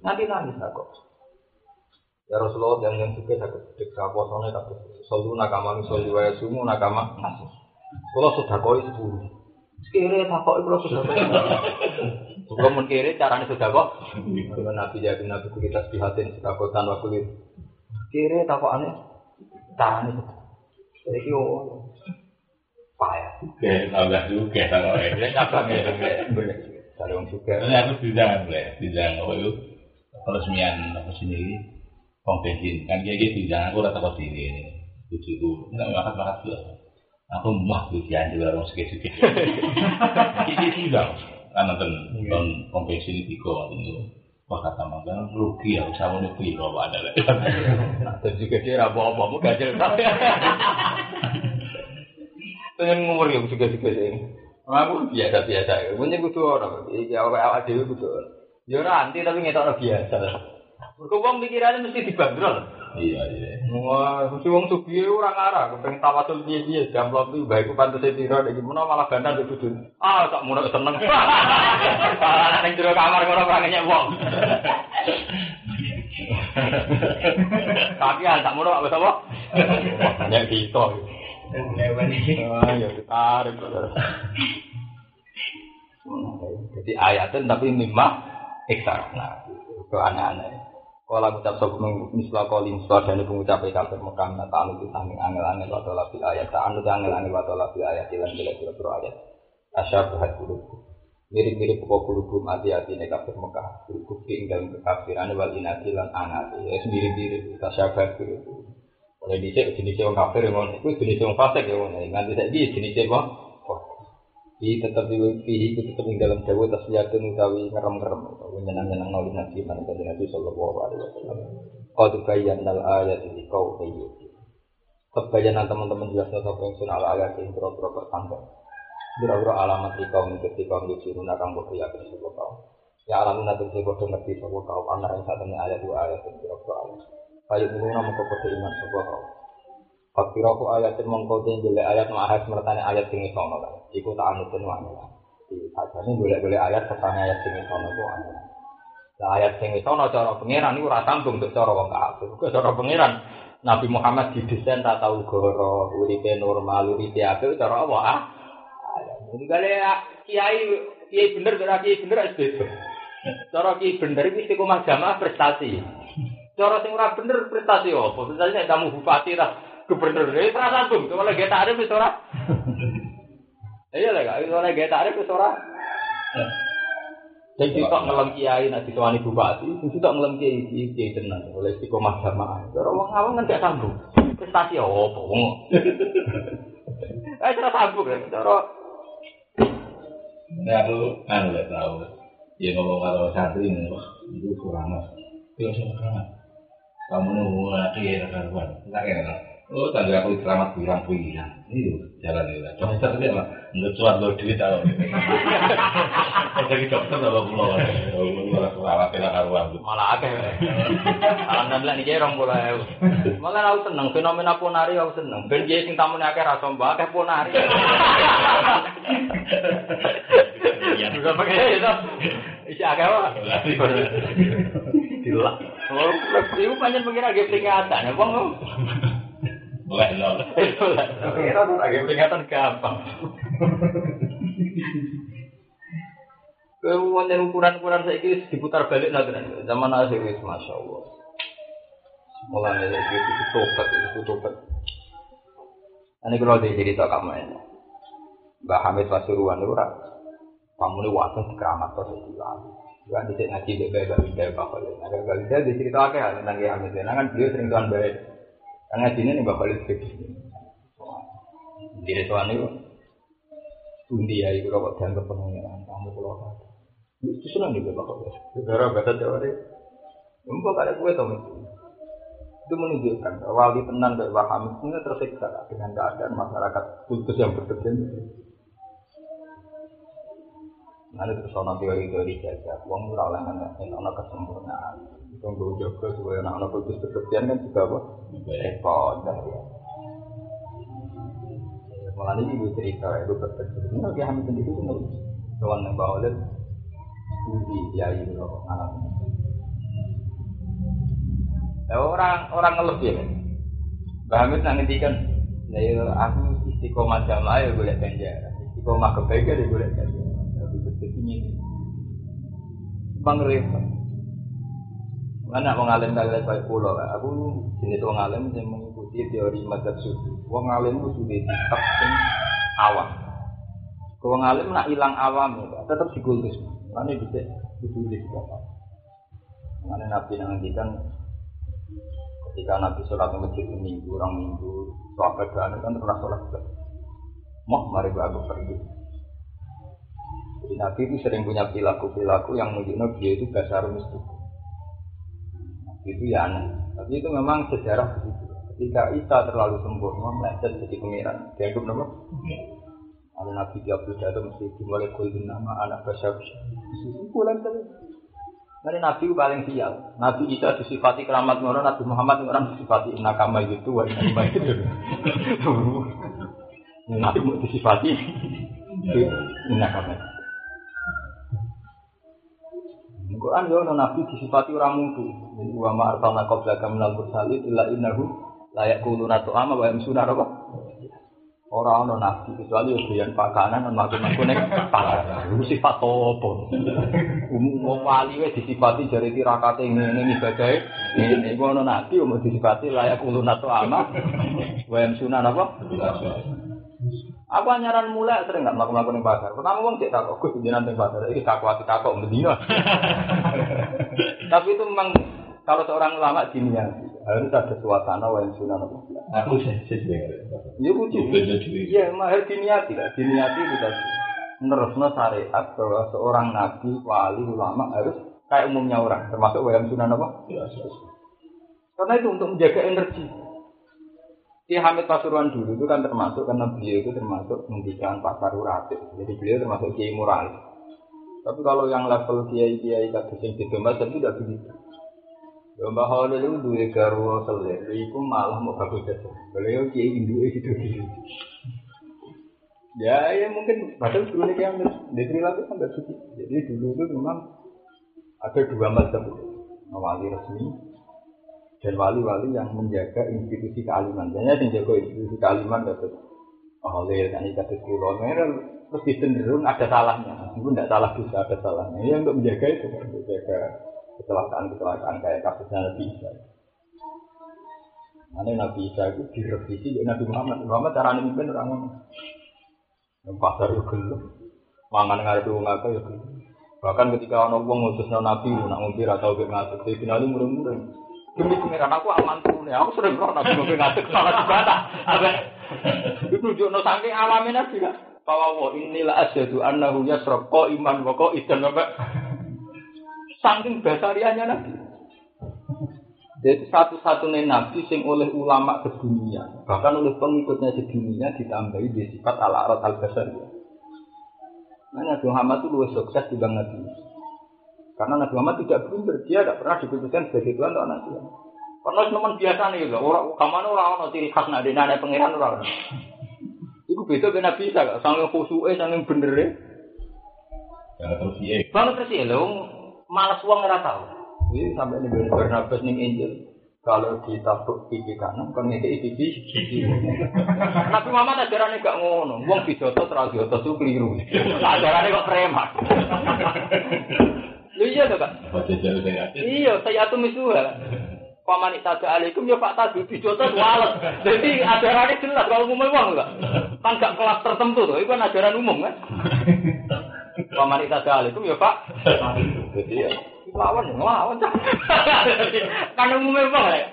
S1: Nanti nangis aku. Ya Rasulullah yang yang suka sakit sedekah posone tapi solu nakama misoli wa sumu nakama nasi. Kalau sudah koi sepuluh. Sekira tak koi kalau sudah koi. Kalau mun kiri caranya sudah kok. Dengan Nabi jadi Nabi kita sihatin sudah kotan waktu itu. Kiri tak kok aneh. Caranya Jadi kyo payah.
S2: Oke, tambah juga kalau ini.
S1: Cabang ya. Kalau yang suka.
S2: Ini aku tidak boleh, tidak apa itu peresmian apa sendiri pom bensin kan kayak gitu jangan aku rata kau sini ini. Tujuku nggak makan makan juga. Aku mah tujuan juga orang sedikit sedikit ini tidak kan nonton pom pom bensin itu kok itu. Wah kata makan rugi ya usah mau nuki kalau ada lah
S1: nah dan juga dia rabu apa mau gajel pengen ngumur yang juga juga sih. Aku biasa biasa punya kudu orang. Ini awal awal dewi kudu. Ya nanti tapi ngetok biasa Mergo wong pikirane mesti dibanderol.
S2: Iya, iya.
S1: Wah, mesti wong sugih ora ngarah, kepengen tawasul piye-piye, jamplok iki bae ku pantese pira nek menawa malah bandan ndek dudu. Ah, tak munak seneng. Malah ning jero kamar ngono ora nyek wong. Tapi ah tak munak apa apa? Banyak kita. Ah, ya ditarik. Jadi ayatnya tapi mimah ekstra. Nah, itu aneh-aneh. Kala ngucap sop misla kali misla dan pengucap kafir Mekah na ta'anu di samping angel-angel wa tola ayat. Ta'anu di angel-angel wa tola ayat ilan bila bila ayat. Asyar berhat dulu mirip-mirip pokok kulubum hati-hati nek kafir Mekah. Berkuki ing dalam kekafiran wal inati lan anati. Ya mirip-mirip tasyabat gitu oleh dicek jenis wong kafir yang itu jenis wong fasik ya ngono. Nganti saiki jenis wong di tetap di itu tetap di dalam dawa tasliyatun utawi ngerem-ngerem utawi nyenang-nyenang nolih nabi mana kanjeng nabi sallallahu alaihi wasallam qad bayyana al ayat di kau kayu kebayanan teman-teman jelas atau yang sunah ayat yang berapa tanggal Biro-biro alamat di kaum kaum di sini nakang bodoh ya ke sebuah kaum. Ya alamun nanti saya bodoh ngerti sebuah kaum. Anak yang saat ini ayat dua ayat dan biro-biro ayat. Kayu ini nama bodoh iman sebuah kaum. Fakir aku ayat yang mengkode boleh ayat mahas mertani ayat tinggi kan. Iku tak anutin. Di sajane boleh-boleh ayat sertane ayat tinggi sono itu wanita. Nah ayat tinggi sono cara pengiran itu rasa sambung untuk cara wong kafir. Ke cara pengiran Nabi Muhammad didesain tak tahu goro, uripe normal, uripe apa, cara apa ah? Jadi kalau kiai kiai bener kiai bener es beda. Cara kiai bener itu istiqomah jamaah prestasi. Cara sing ora bener prestasi apa? Prestasi kamu bupati lah gubernur ini ora sambung. Kalau tarik wis ora. Iya lah, kalau lagi tarik wis ora. Dan kita ngelam kiai nak ditawani bupati, kita ngelam kiai kiai tenan oleh istiqomah jamaah. Cara wong awam kan gak sambung. Prestasi apa? Eh, cara sambung kan, cara
S2: Nah, aku kan nggak tahu. Ya ngomong kalau santri itu kurang mas. Itu sama Kamu nunggu lagi ya karuan. Enggak ya, Oh, tangga aku selamat bilang bilang. Ini jalan ya. Dokter dia mah nggak cuat duit tau. Jadi dokter kalau pulau, pulau selamat bilang karuan.
S1: malah akeh. Alhamdulillah niki rong puluh ewu. Malah aku seneng fenomena ponari aku seneng. Ben jadi sing tamune akeh ra somba akeh ponari. Ya juga pakai itu. Isi akeh wae. Dilak. Oh, iku pancen pengira ge peringatan. Wong
S2: Mulai nol.
S1: itu lah. Pengira tuh agak peringatan gampang. Kemudian ukuran-ukuran saya ini diputar balik lagi zaman akhir wis masya Allah. Mulai dari itu itu tobat itu tobat. Ini kalau dia cerita kamu ini, Mbak Hamid Pasuruan itu kan, kamu ini waktu di keramat terus itu lagi. Juga di sini ngaji bebek gak bisa Mbak Khalid. Ada Mbak bisa dicerita apa tentang Kiai Hamid. Karena kan beliau sering tuan baik. Karena di sini Mbak Khalid begini. Di restoran itu, Undi ya, itu kalau dianggap pengenalan, kamu pulau kata. Itu senang juga Mbak Khalid. Negara batas Jawa ini, Mbak ada kue tau itu. Itu menunjukkan bahwa wali tenan dari Waham itu tersiksa dengan keadaan masyarakat kultus yang berkecimpung. Nanti terus ono teori-teori jaga, uang lah kan, ini ono kesempurnaan. Itu gue jaga supaya anak-anak kultus berkecimpung kan juga apa? Repot, dah ya. Malah ini gue cerita, itu berkecimpung. Ini lagi hamil sendiri itu nggak Kawan yang bawa lihat, Budi, ya itu anak orang orang ngelebih ya. Mbak Hamid nang ngendikan, ya aku istiqomah jamaah ya boleh ganjaran, istiqomah kebaikan ya boleh ganjaran. Seperti ini, repot. Mana mau ngalim kalian kayak pulau, aku jenis wong ngalim yang mengikuti teori madzhab sufi. Wong ngalim itu sudah ditap awam. Wong ngalim nak hilang awam ya, tetap dikultus. Mana bisa ditulis apa? Mana nabi ngendikan ketika Nabi sholat di masjid minggu, orang minggu, sahabat kan kan pernah sholat juga. Mau mari aku pergi. Jadi Nabi itu sering punya perilaku-perilaku yang menunjukkan dia itu dasar mistik. Itu ya aneh. Tapi itu memang sejarah begitu. Ketika Isa terlalu sempurna, meleset jadi pengiran. Dia itu nama. Ada Nabi dia berjatuh mesti dimulai kulin nama anak basya. Bulan tadi. Nanti Nabi itu paling sial. Nabi Isa disifati keramat ngono, Nabi Muhammad orang disifati nakama gitu, wa nakama itu. Nabi mau disifati nakama. Quran yo ono nabi disifati orang mutu. Wa ma arsalna qablaka minal mursalin illa innahu la yaquluna tu'ama wa yamsuna apa? Ora ono nabi kecuali yo doyan pakanan lan makan-makan ning pasar. Iku sifat apa? Umum wali wis disifati jare tirakate ngene ibadahe. Ngene iku ono nabi umum disifati layak ulun atau ama. Wa yamsuna apa? Aku anyaran mulai sering nggak melakukan yang pasar. Pertama uang cek takut, gue jenengan yang pasar. Ini takut hati takut medina. Tapi itu memang kalau seorang ulama dunia harus ada suasana yang sunnah
S2: Aku sih sih
S1: Ya lucu. Iya, harus diniati lah. Diniati itu tadi. Menerusnya syariat bahwa seorang nabi, wali, ulama harus kayak umumnya orang, termasuk wayang sunnah apa? Karena itu untuk menjaga energi. Ki Hamid Pasuruan dulu itu kan termasuk karena beliau itu termasuk mendidikan pasar uratif. Jadi beliau termasuk kiai moralis. Tapi kalau yang level kiai kiai kados yang di Dombas itu tidak begitu. Domba Holil itu dua garwa selir, itu malah mau bagus saja. Beliau kiai Hindu itu gitu. Ya, ya mungkin padahal dulu nih yang di kan tidak begitu. Jadi dulu itu memang ada dua macam wali resmi dan wali-wali yang menjaga institusi kealiman. Jadi yang jaga institusi kealiman oleh kan kasus kulo terus cenderung ada salahnya, meskipun tidak salah bisa ada salahnya. Ya untuk menjaga itu, menjaga kecelakaan-kecelakaan kayak kasusnya Nabi Isa. Mana Nabi Isa itu direvisi oleh Nabi Muhammad. Muhammad cara memimpin orang. Yang pasar itu gelap, mangan ngarep wong akeh ya. Bahkan ketika orang wong ngutus Nabi, nak ngombe atau ngatur, dia finali murung-murung. Demi pangeran aku aman nih. Aku sering roh nabi ngopi ngadeg salah. Apa? Itu jono saking alamin nabi kan. Bahwa wa inilah asyhadu annahu yasraq iman wa idan apa? Saking basariannya nabi. Jadi satu-satunya nabi sing oleh ulama sedunia, bahkan oleh pengikutnya sedunia ditambahi di sifat ala arat al basariyah. Nah, Nabi Muhammad itu lebih sukses dibanding Nabi Musa. Karena Nabi Muhammad tidak blunder, dia tidak pernah diputuskan sebagai Tuhan atau Nabi. Karena teman biasa nih, orang kamar orang orang ciri khas nak ada pangeran orang. Iku beda dengan Nabi Isa, sangat khusyuk, sangat bener ya.
S2: Jangan terus iya.
S1: Banget terus ya, lo malas uang nggak tahu. Ini sampai ini bener Barnabas nih Angel. Kalau ditabuk pipi kanan, kan pipi kiri. Nabi Muhammad ajarannya gak ngono. Wong dijotos, terus dijotos itu keliru. Ajarannya kok preman. Lu iya tuh kak? Iya, saya tuh misuha. Paman itada alaikum ya Pak Tadu dijotos wales. Jadi ajarannya jelas kalau umum uang enggak. Kan gak kelas tertentu tuh, itu kan ajaran umum kan. Paman itada alaikum ya Pak. Jadi ya lawan lawan. kan umumnya uang ya.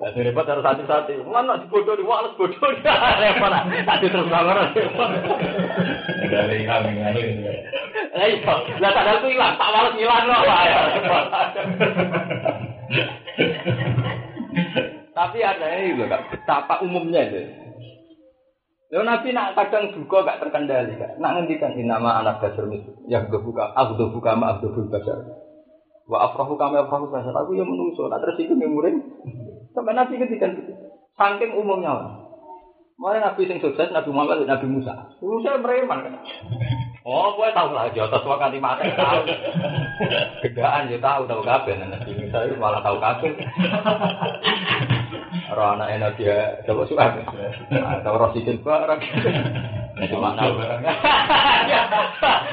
S1: Jadi repot harus hati-hati. Mana bodoh di wales bodoh di repot. Tadi terus bangun.
S2: Dari kami ngadu.
S1: Lah iya, lah sadar ku ilang, tak wales ngilang loh. ya. Tapi ada ini Kak, betapa umumnya itu. Lalu Nabi nak kadang juga gak terkendali, Kak. Nak ngendikan ini nama anak dasar musuh. Ya buka, aku buka ma aku basar. Wa afrahu kami afrahu basar. Aku yang menungso, nak tersinggung yang murid. Sampai Nabi ngendikan gitu. Saking umumnya orang. Mana Nabi sing sukses, Nabi Muhammad, Nabi Musa. Musa mereman kan. Oh, gue tahu lah, jotos waktu mati tahu. Gedaan ya tahu, tahu kabeh. Nabi Musa itu malah tahu kabeh. Roh anak enak dia coba suka. Tahu rosidin barang. Cuma tahu barang.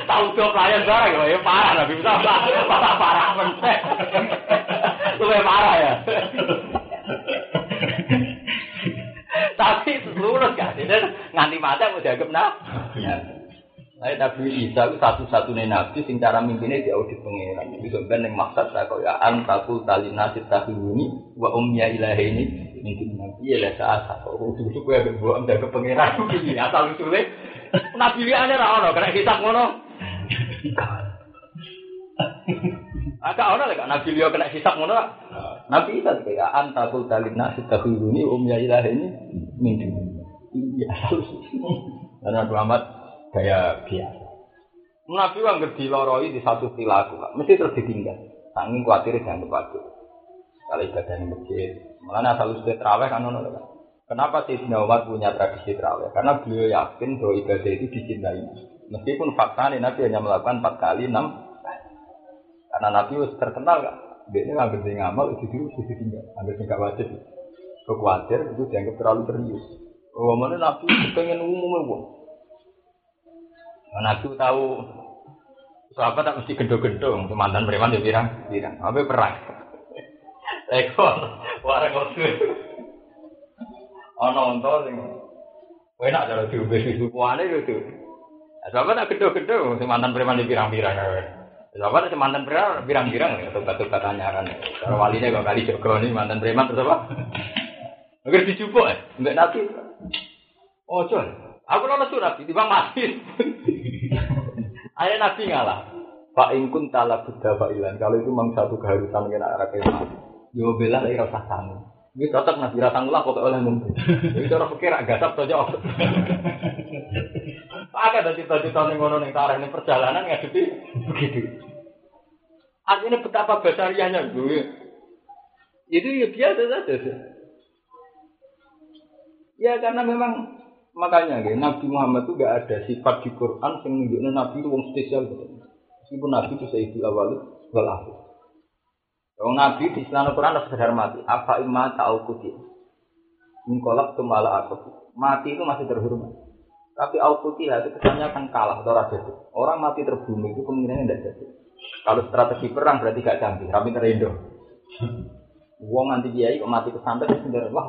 S1: Tahu job pelayan barang ya parah Nabi Musa parah parah mentek. Lebih parah ya. Tapi lulus kan, jadi nganti mati mau dianggap nah. Nah, Nabi Isa itu satu-satunya nabi sing cara mimpinnya di audit pengiran. Jadi sebenarnya yang maksud saya kau ya tali nasib tahuni wa umnya ilahi ini mungkin nabi ya lah saat udah itu gue berbuat dari pengiran ini asal usulnya nabi ada rano karena kita ngono. Agak orang lah nabi dia kena hisap ngono. Nabi Isa kayak antakul tali nasib tahuni umnya ilahi ini mungkin. Iya, karena Muhammad gaya biasa. Nabi wang gede loroi di satu perilaku, mesti terus ditinggal. Sanging khawatir jangan kepadu. Kalau ibadah di masjid, malah asal usul terawih kan ono kan. Kenapa sih Umar punya tradisi terawih? Karena beliau yakin bahwa ibadah itu dicintai. Meskipun fakta Nabi hanya melakukan empat kali enam Karena Nabi terkenal kan. Dia ini nggak gede ngamal itu dulu sisi tinggal, ambil tinggal wajib. Kekuatir itu dianggap terlalu serius. Oh mana Nabi pengen umum. Nah, aku tahu sahabat tak mesti gendong-gendong, mantan preman ya pirang, pirang. Apa perang? Ekor, warang kosu. Ono onto sing Enak cara diombe susu puane gitu. Sebab tak sing mantan preman di pirang-pirang. Sebab ada mantan preman pirang-pirang ya tobat-tobat tanyaran. Kalau walinya kok kali Joko ini mantan preman terus apa? Agar dijupuk ya, enggak nabi. Oh, John. Aku lolos surat, bang mati. Ayah nabi ngalah. Pak Ingkun tala buddha Pak Ilan. Kalau itu memang satu keharusan kena arah kemah. Yo bela lagi rasa kamu. Ini cocok nabi rasa ngulah kok oleh mungkin. Jadi cara pikir agak saja. Pakai dari cita-cita nih ngono nih tarah ini perjalanan ngadepi begitu. Artinya betapa besarnya gue. Itu ya biasa saja. Ya karena memang makanya gitu, Nabi Muhammad itu gak ada sifat di Quran yang menunjukkan Nabi itu wong spesial gitu. Meskipun Nabi itu sayyidul awal wal. Wong Nabi di Islam Quran harus mati. Apa imma ta'au kuti. Mingkolak tuh malah aku. Mati itu masih terhormat. Tapi aukuti itu kesannya akan kalah atau raja. Orang mati terbunuh itu kemungkinan tidak jadi. Kalau strategi perang berarti gak canggih, kami terindo. Wong anti kiai kok mati kesantet wis sendiri wah.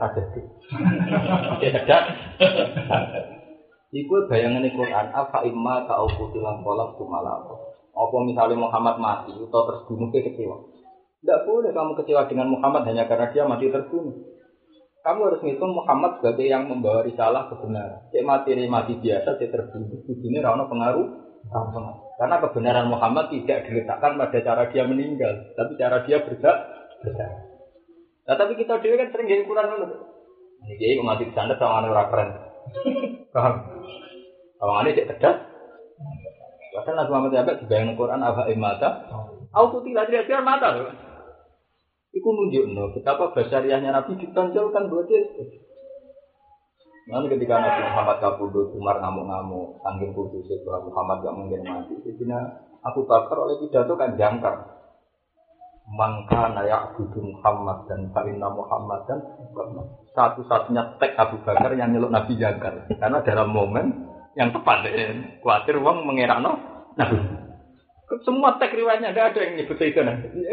S1: Oke cedak. Iku bayangan Quran apa imma ka aukuti lan kolak aku. Apa misalnya Muhammad mati atau terbunuh ke kecewa? Tidak boleh kamu kecewa dengan Muhammad hanya karena dia mati terbunuh. Kamu harus ngitung Muhammad sebagai yang membawa risalah kebenaran. Cek mati ini mati biasa, cek terbunuh. Ini rana pengaruh. Karena kebenaran Muhammad tidak diletakkan pada cara dia meninggal, tapi cara dia berdak besar. Nah, tapi kita dulu kan sering jadi kurang dulu. Ini dia mati di sana sama orang keren. Paham? Kalau ini cek cerdas. Bahkan Nabi Muhammad Yabek dibayang Quran apa imata. Auto tidak tidak mata loh. Iku nunjukno betapa basariahnya Nabi ditonjolkan buat dia. Nanti ketika Nabi Muhammad kabudut, Umar ngamuk-ngamuk, sanggih kudus itu Muhammad gak mungkin mati. Jadi Abu Bakar oleh pidato kan jangkar. Mangka nayak budu Muhammad dan Farinna Muhammad dan satu-satunya tek Abu Bakar yang nyeluk Nabi jangkar. Karena dalam momen yang tepat, eh, khawatir uang mengerakno Nabi. Semua teks riwayatnya tidak ada yang nyebut itu.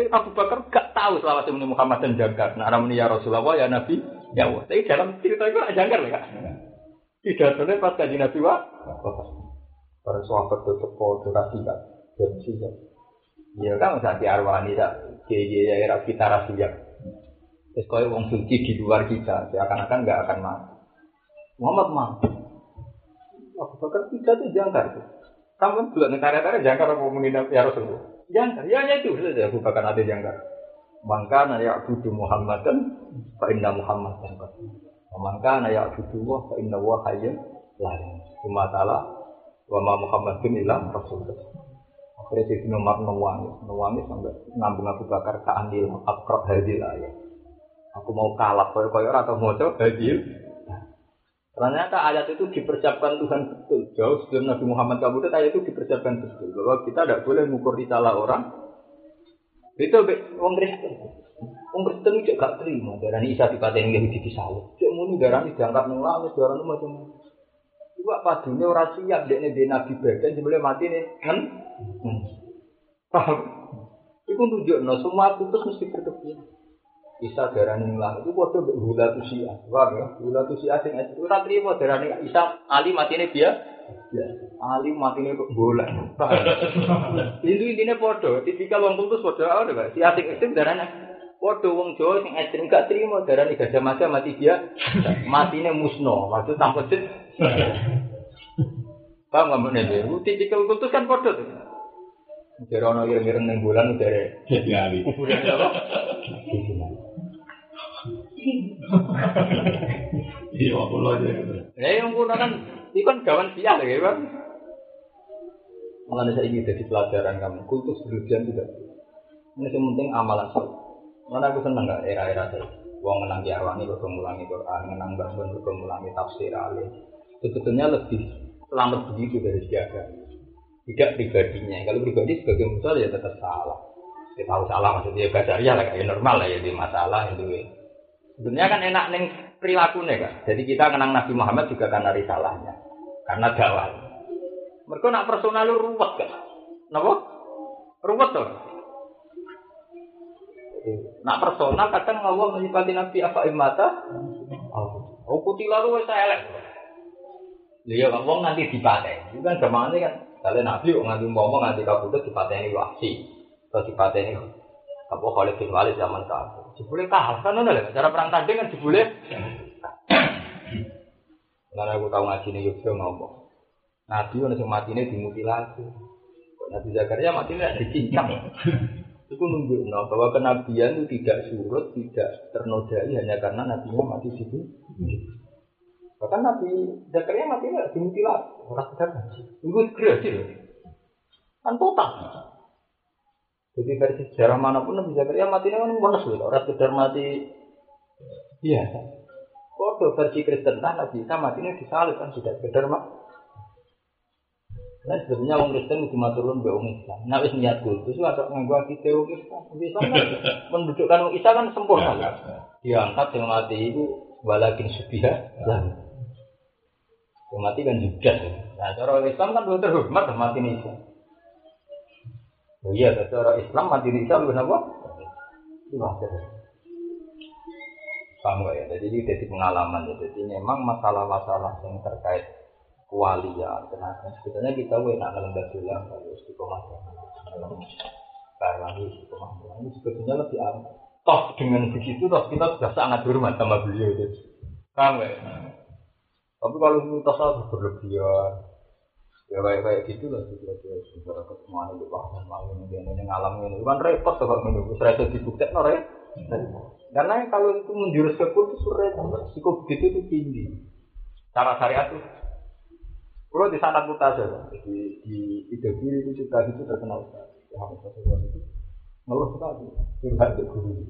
S1: Abu Bakar gak tahu selama ini Muhammad dan jangkar. Nah, namanya ya Rasulullah ya Nabi ya Allah. Tapi dalam cerita itu ada jangkar ya. Tidak ada pas kaji Nabi wa. Para sahabat itu kode rasikat dan siap. Ya kan saat di arwani tak kiai ya kita rasikat. Terus kau wong suci di luar kita, seakan-akan nggak akan mati. Muhammad mati. Abu Bakar tidak itu jangkar. Kamu juga negara-negara jangkar apa menghina ya Rasulullah? Jangkar, ya hanya itu saja Abu Bakar ada jangkar. Maka naya abudu Muhammadan, fa inna Muhammadan qad. Maka naya abudu wa fa inna wa hayyun lain. Cuma salah wa ma Muhammadun illa Rasulullah. Akhirnya si Umar nangis, sampai nambung Abu Bakar ke andil akrab hadil ayat. Aku mau kalah koyo-koyo atau mau coba hadil Ternyata ayat itu dipersiapkan Tuhan betul. Jauh sebelum Nabi Muhammad kabur ayat itu dipersiapkan betul. Bahwa kita tidak boleh mengukur salah orang. Itu orang Kristen. Orang Kristen juga gak terima. Darah ini Isa dipaten Yahudi di sawah. Cek muni ini dianggap nangis. Darah ini macam-macam. Coba padunya orang siap. Dia ini Nabi badan. Sebelum mati nih. Kan? Hmm. Paham? Itu tunjuk. No, semua putus mesti berkebiasaan. Isa darani lah itu padha mbek gula tusia. Wah ya, gula tusia sing ora trimo darani Isa Ali matine dia. Ya, Ali matine kok bola. Itu intine padha, tipikal wong kultus padha ada Pak. Si asing ekstrem darani padha wong Jawa sing ekstrem gak trimo darani gajah mati mati dia. Matine musno, maksud tanpa sit. Paham nggak Itu tipikal kultus kan padha tuh. Jadi orang yang ireng neng bulan udah
S2: jadi ali.
S1: Kuburan apa?
S2: Iya, aku lo aja.
S1: Ya yang kuno kan, itu kan gawan sial ya kan. Mengenai saya ingin jadi pelajaran kamu, kultus berlebihan tidak. Ini yang penting amalan saya. Mana aku seneng gak era-era saya. Wong menang di arwani berkemulangi Quran, menang bahkan berkemulangi tafsir alim. Sebetulnya lebih selamat begitu dari siaga. Tidak pribadinya. Kalau pribadi sebagai musuh ya tetap salah. Kita tahu salah maksudnya ya ya lah, kayak normal lah ya di masalah itu. Sebenarnya kan enak neng perilakunya kan. Jadi kita kenang Nabi Muhammad juga karena risalahnya, karena dakwah. Mereka nak personal lu ruwet kan? Napa? Ruwet tuh. Nak personal kadang Allah menyifati Nabi apa imata? Oh, putih lalu saya elek. Iya, kan wong nanti dipaten. Itu kan kan kalian nabi kok nganti ngomong nganti kabudut dipateni wasi. Atau dipateni apa Khalid bin Walid zaman. Jebule kalah kan ngono lho. Cara perang tanding kan jebule. Karena aku tahu ngaji nih Yogyo ngomong. Nabi ono sing matine dimutilasi. Kok Nabi Zakaria matine dicincang. Itu menunjukkan bahwa kenabian itu tidak surut, tidak ternodai hanya karena nabinya mati situ. Bahkan Nabi Zakaria mati nggak dimutilasi, orang sekedar mati. Itu gerasi loh. Kan total. Jadi versi sejarah mana pun Nabi Zakaria matinya kan bonus loh, orang sekedar mati biasa. Kode versi Kristen nah Nabi Isa matinya disalib kan sudah sekedar mati. Nah sebenarnya orang Kristen itu maturun be orang Islam. Nah wis niat kultus ada nganggo kita orang Islam. Islam kan mendudukkan orang Isa kan sempurna. Diangkat yang mati itu walakin subiha lah. Mati kan judas. Nah cara Islam kan lebih terhormat mati ini Isa. Oh iya, cara Islam mati ini Isa lebih apa? Itu wajar. Paham ya? Jadi ini jadi pengalaman ya. Jadi memang masalah-masalah yang terkait kewalian, tenaga. Sebetulnya kita enak dalam basulah kalau istiqomah dalam istiqomah ini sebetulnya lebih aman. Toh dengan begitu toh kita sudah sangat berhormat sama beliau itu. Paham ya? Tapi kalau kita salah berlebihan, ya kayak gitu lah gitu aja. Sementara ketemuan itu bahkan mau ini ini ngalam ini kan repot tuh kalau menunggu. Saya dibuktikan no Karena kalau itu menjurus ke kultus repot. Sikap begitu itu tinggi. Cara syariat itu kalau di sana putar saja, di di ide kiri itu juga itu terkenal sekali. Ya, itu ngeluh sekali, curhat ke guru.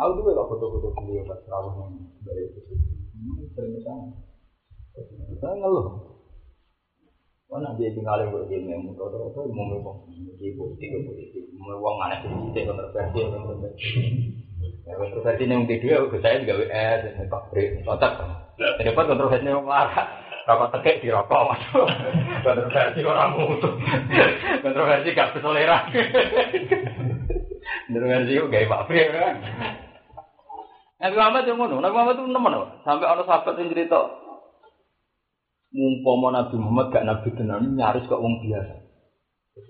S1: Aku tuh kalau foto-foto beliau pas rawuh yang dari itu, sering ke sana. Saya ngeluh. Mana dia tinggal yang berdiri yang muda atau mau ngomong ibu ibu politik, mau uang mana sih kita kontroversi kontroversi. Ya kontroversi yang di dua, saya juga WS, dan Pak Bri, otak. Dapat kontroversi yang marah. Rapat tekek di rokok. Kontroversi orang mutu. Kontroversi gak berselera. Kontroversi kok gak Pak Bri kan. Nabi Muhammad yang ngono, Nabi Muhammad itu nemen Sampai ada sahabat yang cerita, mumpama Nabi Muhammad gak Nabi tenan nyaris kok wong biasa.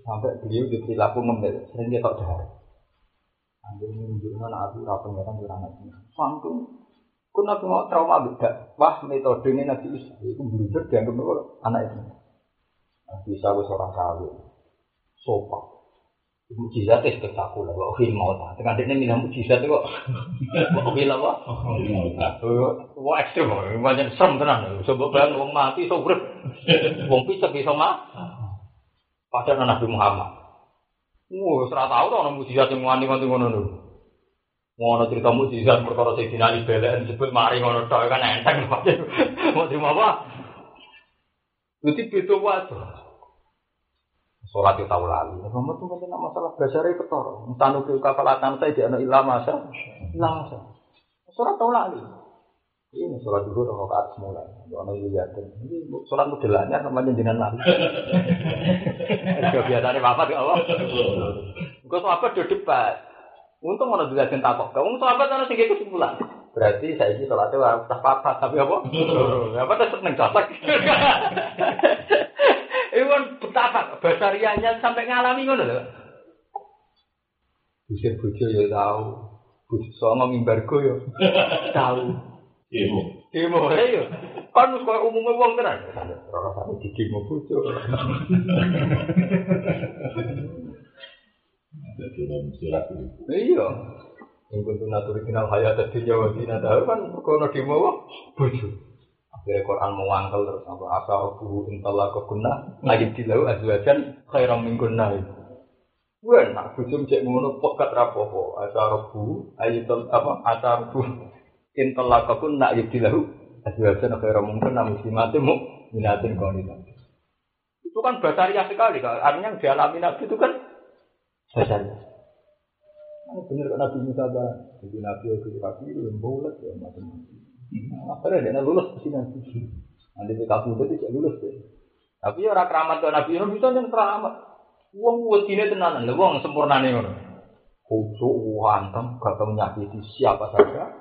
S1: Sampai beliau di perilaku ngemil, sering tak dahar. Ambil menunjukkan Nabi apa pengiran di anak ini. Sangkum, kun Nabi mau trauma beda. Wah metode ini Nabi Isa itu blunder dianggap anak itu. Nabi Isa itu seorang kawin, sopan. Mujizat itu spektakuler, mau tak. Tekan dia minum mujizat itu kok. Kok film apa? Wah ekstrim, banyak serem tenan. Sebab bayang wong mati, so urip. Wong pisah bisa mah. Padahal Nabi Muhammad. Wah, serah tahu tuh orang mujizat yang wani nganti ngono lho. Ngono cerita mujizat perkara Sayyidina Ali belen sebut mari ngono tok kan enteng. Mau terima apa? Jadi beda wae. Sholat itu tahu lali. Muhammad tuh kan masalah dasarnya ketor. Tanu ke kafalatan saya di anak ilah masa, ilah masa. Sholat tahu lali. Ini sholat dulu dong rakaat semula. Doa itu yakin. Ini sholat modelannya namanya jenengan lali. Gak biasanya apa di Allah. Gue sahabat do debat. Untung mana juga cinta kok. Kamu sahabat ana sing kesimpulan. Berarti saya ini sholatnya harus apa tapi apa? Apa tuh seneng cocok. Iwan betapa basarianya sampai ngalami ngono lho. Usir bojo ya tahu. Bojo songo mimbargo ya tahu.
S2: Demo.
S1: Demo ya. Kan wis koyo umume wong tenan. Ora sampe didemo bojo. Iya. Yang kuntu naturi kenal hayat di Jawa Dina tahu kan kono demo bojo. Akhirnya Quran mewangkel terus apa asa aku intala kekunah lagi dilau azwajan khairam min kunna itu. Gue nak bujum cek ngono pekat rapopo asa rebu ayitul apa asa rebu intala kekunah lagi dilau azwajan khairam min kunna muslimatin mu'minatin qanitan. Itu kan basaria sekali. Artinya yang dialami Nabi itu kan basaria. Ini benar kan Nabi Musa kan. Jadi Nabi itu kaki itu bulat ya macam-macam. Akhirnya dia lulus ke sini nanti. Nanti di itu tidak lulus deh. Tapi orang keramat tuh Nabi Yunus bisa yang keramat. Uang buat sini tenanan, uang sempurna nih kan. Khusyuk, hantem, gak tahu nyakiti siapa saja.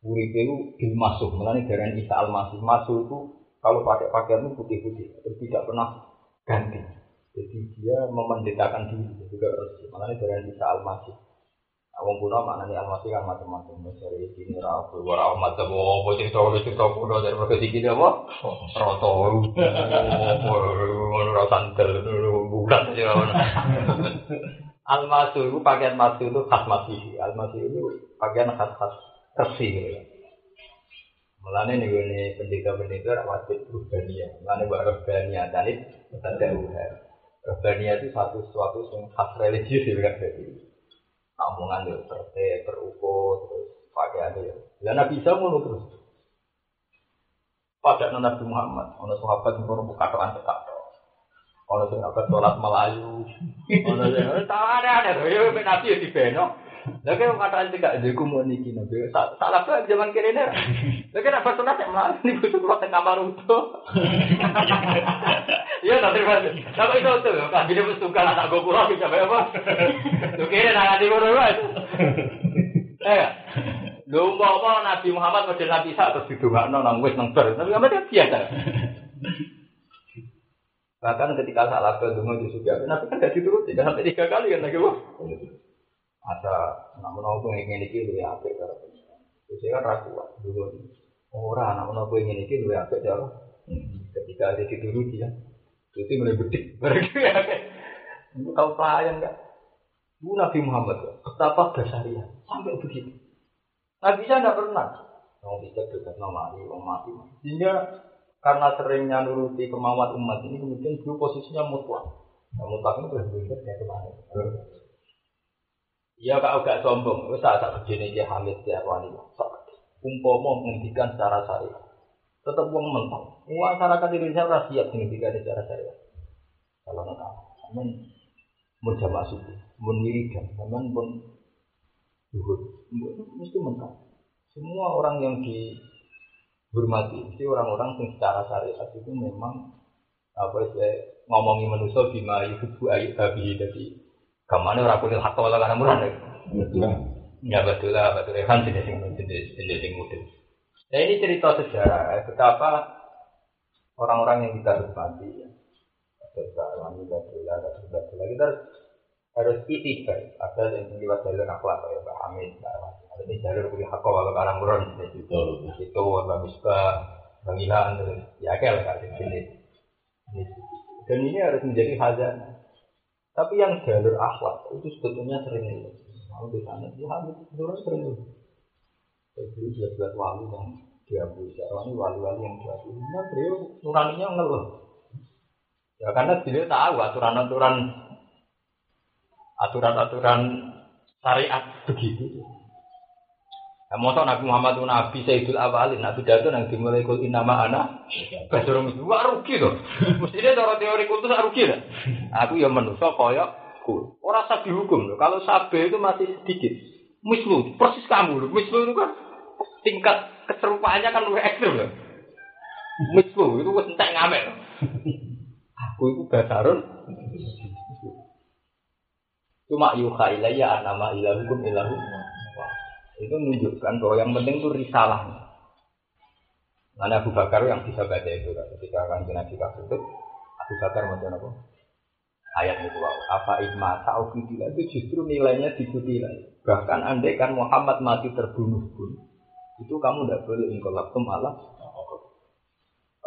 S1: Uripe itu bil masuk, mengenai darah Isa al masih masuk itu kalau pakai pakaian itu putih-putih, tidak pernah ganti. Jadi dia memendetakan diri juga harus mengenai darah Isa al Awang kuno maknanya al masih kan macam-macam. Misalnya sini rabu, warah macam oh, apa cerita cerita kuno dari berbagai segi apa? Roto, roto santel, bulan aja. Al masih itu pakaian masih itu khas masih. Al masih itu pakaian khas-khas kersi gitu ya. Mulane nih gue pendeta-pendeta wajib rubania. Mulane buat rubania tadi ada uher. Rubania itu satu sesuatu yang khas religius ya jadi. Omongan yo tertib, terukur, terus pakai ada ya. Dan Nabi Isa ngono terus. Pada Nabi Muhammad, ono sahabat baru buka doan tekak Ono sing abad sholat Melayu. Ono sing tahu ada ada yo Nabi yo dibenok. Lah kaya kata tidak jadi mau niki nabi. Salah tuh zaman kiri nih. Lah kaya apa sunat yang melalui nih butuh keluar tengah kamar itu. Iya nanti pas. Tapi itu tuh kan mesti tukar anak gue kurang bisa apa? Tuh kiri nanti gue dulu itu. Eh, mau apa Nabi Muhammad model Nabi Isa terus didongakno nang wis nang ber. Nabi Muhammad biasa. Bahkan ketika salah ke dungo di Nabi kan gak dituruti, sampai tiga kali kan lagi wah ada. Namun aku ingin ini lu apa cara Terus kan ragu dulu orang namun aku ingin ini lu apa cara ketika ada di dulu dia itu mulai bedik. Mereka ya tahu pelayan enggak Bu Nabi Muhammad betapa dasarnya sampai begitu. Nabi saya enggak pernah. Mau bisa dekat nama Ali, mau mati. Sehingga karena seringnya nuruti kemauan umat ini kemudian dulu posisinya mutlak. Nah, mutlak itu berbeda dari ke mana Ya kau gak sombong, wis tak tak begini dia Hamid dia wali. Umpama menghentikan secara syariat. Tetap uang mentang. Masyarakat Indonesia ora siap menghentikan secara syariat. Kalau nggak namun mau jamaah subuh, mau wiridan, namun pun duhur, mesti mentang. Semua orang yang dihormati, mesti orang-orang yang secara syariat itu memang apa sih ngomongi manusia bima yuhibbu ayyub babi jadi Kamane ora kulit hak wala kana murah. Ya betul lah, betul kan jenis sing jenis jenis sing mudah. Nah ini cerita sejarah eh, betapa orang-orang yang kita hormati ya. Sekarang kita berulah, kita berulah, kita harus itibar. Ada yang lewat jalur akhlak kayak Pak Hamid, Ada di jalur kulit hak wala kana murah. Itu, itu, Mbak Misbah, Bang Ilhan, ya kayak lah jenis. Dan ini harus menjadi hajat. Tapi yang jalur akhlak itu sebetulnya sering itu. Mau di sana, dia hamil itu sering itu. Jadi dia buat wali yang diambil sekarang ini wali-wali yang diambil. Nah, beliau nuraninya ngeluh. Ya karena beliau tahu aturan-aturan aturan-aturan syariat begitu. Nah, Nabi Muhammad itu Nabi Sayyidul Awalin, Nabi Datu yang dimulai kul inama anak, Basurung itu, wah rugi tuh. Mestinya cara teori kultus rugi lah. Aku ya manusia koyok kul. Orang sabi hukum loh. Kalau sabi itu masih sedikit. Mislu, persis kamu loh. Mislu itu kan tingkat keserupaannya kan lebih ekstrim loh. Mislu itu entek ngamen. Aku itu basarun. Cuma yuha ilayya anama ilahukum ilahukum itu menunjukkan bahwa yang penting itu risalahnya. Mana Abu Bakar yang bisa baca itu ketika akan Nabi kasus itu Abu Bakar mau apa? Ayat itu apa ikma tahu itu justru nilainya lagi. Bahkan andai kan Muhammad mati terbunuh pun itu kamu tidak boleh ingkolaptum malah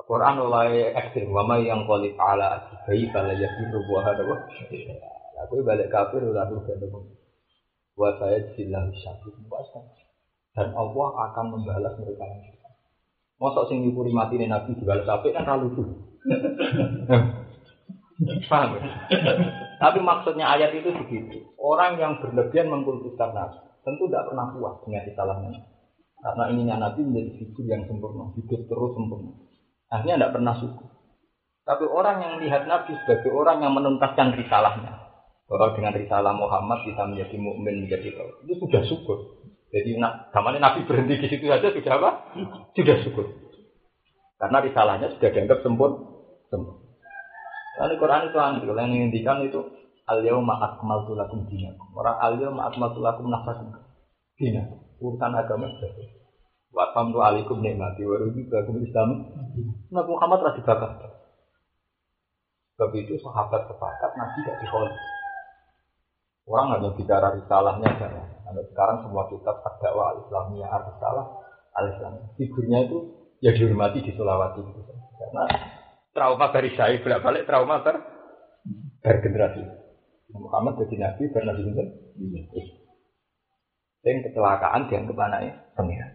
S1: Quran oleh ekstrim wama yang kolif ala bayi kalau ya itu buah ada Aku balik kafir udah tuh Wa saya jilah syahid Dan Allah akan membalas mereka yang kita. Masa sing nyukuri mati ini Nabi dibalas apa kan terlalu lucu. Paham ya? Tapi maksudnya ayat itu begitu. Orang yang berlebihan mengkultuskan Nabi tentu tidak pernah puas dengan kesalahannya. Karena ininya Nabi menjadi figur yang sempurna, hidup terus sempurna. Akhirnya tidak pernah syukur. Tapi orang yang melihat Nabi sebagai orang yang menuntaskan risalahnya, bahwa dengan risalah Muhammad kita menjadi mukmin menjadi tahu. Itu sudah syukur. Jadi nak, Nabi berhenti di situ saja sudah apa? Sudah syukur. Karena risalahnya sudah dianggap sempurna. Sempurna. Lalu Quran itu aneh, kalau yang menghentikan itu al yauma akmaltu lakum dinakum. Orang al yauma akmaltu lakum nafsakum. Dinakum. Urusan agama sudah Wa tamtu alaikum nikmati wa raditu Islam. Nabi Muhammad telah dibakar. Sebab itu sahabat sepakat Nabi tidak diholi. Orang hanya bicara risalahnya saja. Nah, sekarang semua kitab dakwah al-Islamiyah al-Risalah al-Islam. Figurnya itu ya dihormati di Sulawesi gitu. Karena trauma dari saya bolak-balik trauma ter bergenerasi. Muhammad jadi nabi karena nabi itu. Dan kecelakaan dianggap anaknya pengiran.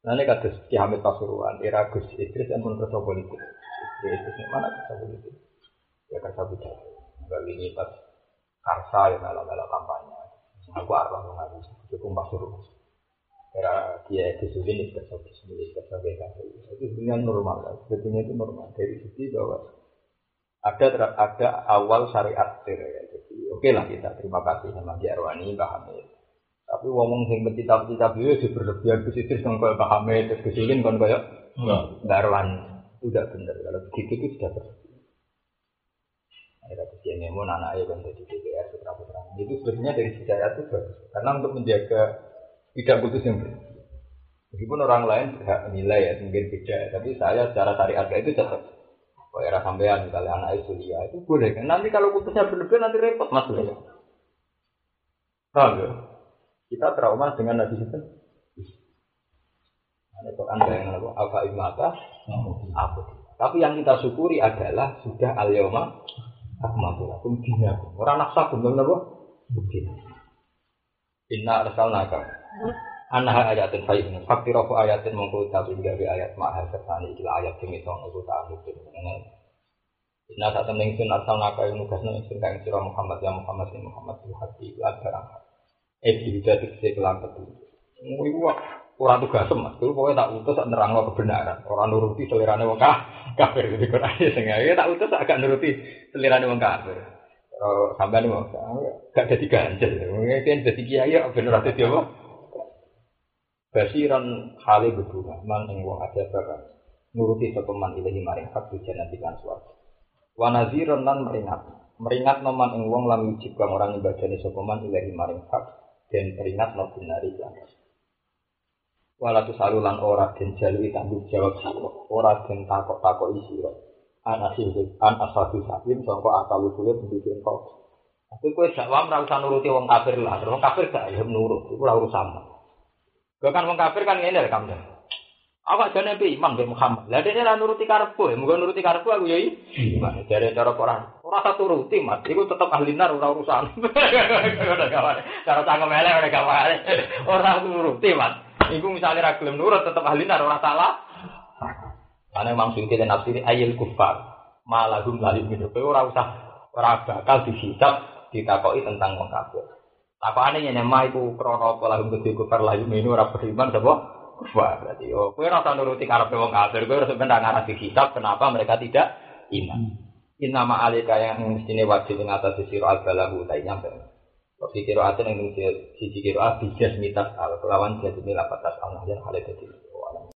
S1: Nah ini kados Ki Hamid Pasuruan, era Gus Idris yang pun kerja politik. Gus Idris ini mana kerja politik? Ya kerja budaya. Ini pas karsa yang malah-malah kampanye. Aku arwah mengaku cukup Pasuruan. Era Kia Gus ini kerja bisnis, kerja BKP. Itu sebenarnya normal, sebetulnya itu normal dari sisi bahwa ada ada awal syariat ya. Jadi oke okay lah kita terima kasih sama Ki Arwani, Mbak Hamid. Tapi ngomong sing pencita-pencita beliau di berlebihan ke situ kaya Mbak Hamid, terus kesulin kan kaya Mbak Arwani. Itu tidak benar. Kalau begitu itu sudah berlebihan. Ada kesian mau anak ayah kan jadi DPR putra putra. Itu sebenarnya dari syariat itu bagus. Karena untuk menjaga tidak putus yang berlebihan. Meskipun orang lain berhak menilai ya, mungkin beda. Tapi saya secara syariat itu tetap Kok era sampean misalnya anak itu dia itu boleh kan? Nanti kalau putusnya berlebihan nanti repot mas ya. Paham? Kita trauma dengan Nabi itu. Ada Quran yang apa? Apa imata? Apa? Tapi yang kita syukuri adalah sudah al yoma akmaltu lakum dinakum. Orang naksa pun apa? Bukti. Inna arsalnaka Anah ayatin fayyidun Fakti rofu ayatin mengkut tapi juga ayat mahal kersani Ila ayat sing itu ngikut ta'amudin Inna saat temen ingsun asal naka yang nugas nang ingsun kang sira Muhammad ya Muhammad ya Muhammad bil hati lan barang. Eh bisa dikse kelan petu. Iku ora tugas mas, kuwi pokoke tak utus tak nerangno kebenaran, ora nuruti selirane wong kafir iki Quran sing tak utus agak nuruti selirane wong kafir. Kalau sampean mau gak jadi ganjel, mungkin jadi kiai ya bener ati apa? Basiran hale berdua, man ing wong aja bakal nuruti sepeman ilahi maring hak tujuan nanti kan suatu. Wanaziron lan meringat. Meringat noman ing wong lam yujib kang orang ibadani sopaman ilahi maring hak dan peringat no binari lan. Walatu salulan ora den jalui tanggung jawab siro, ora den takok takok isiro. An asil an asal sakin sangko asal usulnya pendidikan kau. Tapi kue dakwah ora usah nuruti wong kafir lah, wong kafir gak ya nurut, itu ora urusan. Bahkan wong kafir kan ini kamu. Aku aja nabi iman be Muhammad. Lah dene ra nuruti karepku, ya muga nuruti karepku aku ya iman. Jare cara Quran. Ora satu turuti, Mas. Iku tetep ahli nar ora urusan. Cara cangkem elek ora gawane. Ora nuruti, Mas. Iku misalnya ra gelem nurut tetep ahli nar ora salah. Karena memang suci dan nafsiri ayil kufar. Malagum lali minum. Ora usah ora bakal dihisab ditakoki tentang wong kafir. Takokane yen emah iku krana apa lahum gede kufar layu minu ora beriman sapa? kufar berarti. Oh, kowe ora nuruti karepe wong kafir, kowe harus ben ngarah di kitab kenapa mereka tidak iman. In nama alika yang mestine wajib ing atas sira al-balahu ta nyampe. Waktu kira aten yang sisi kira abijas mitas al kelawan jadi lapatas al-nahjar hal itu.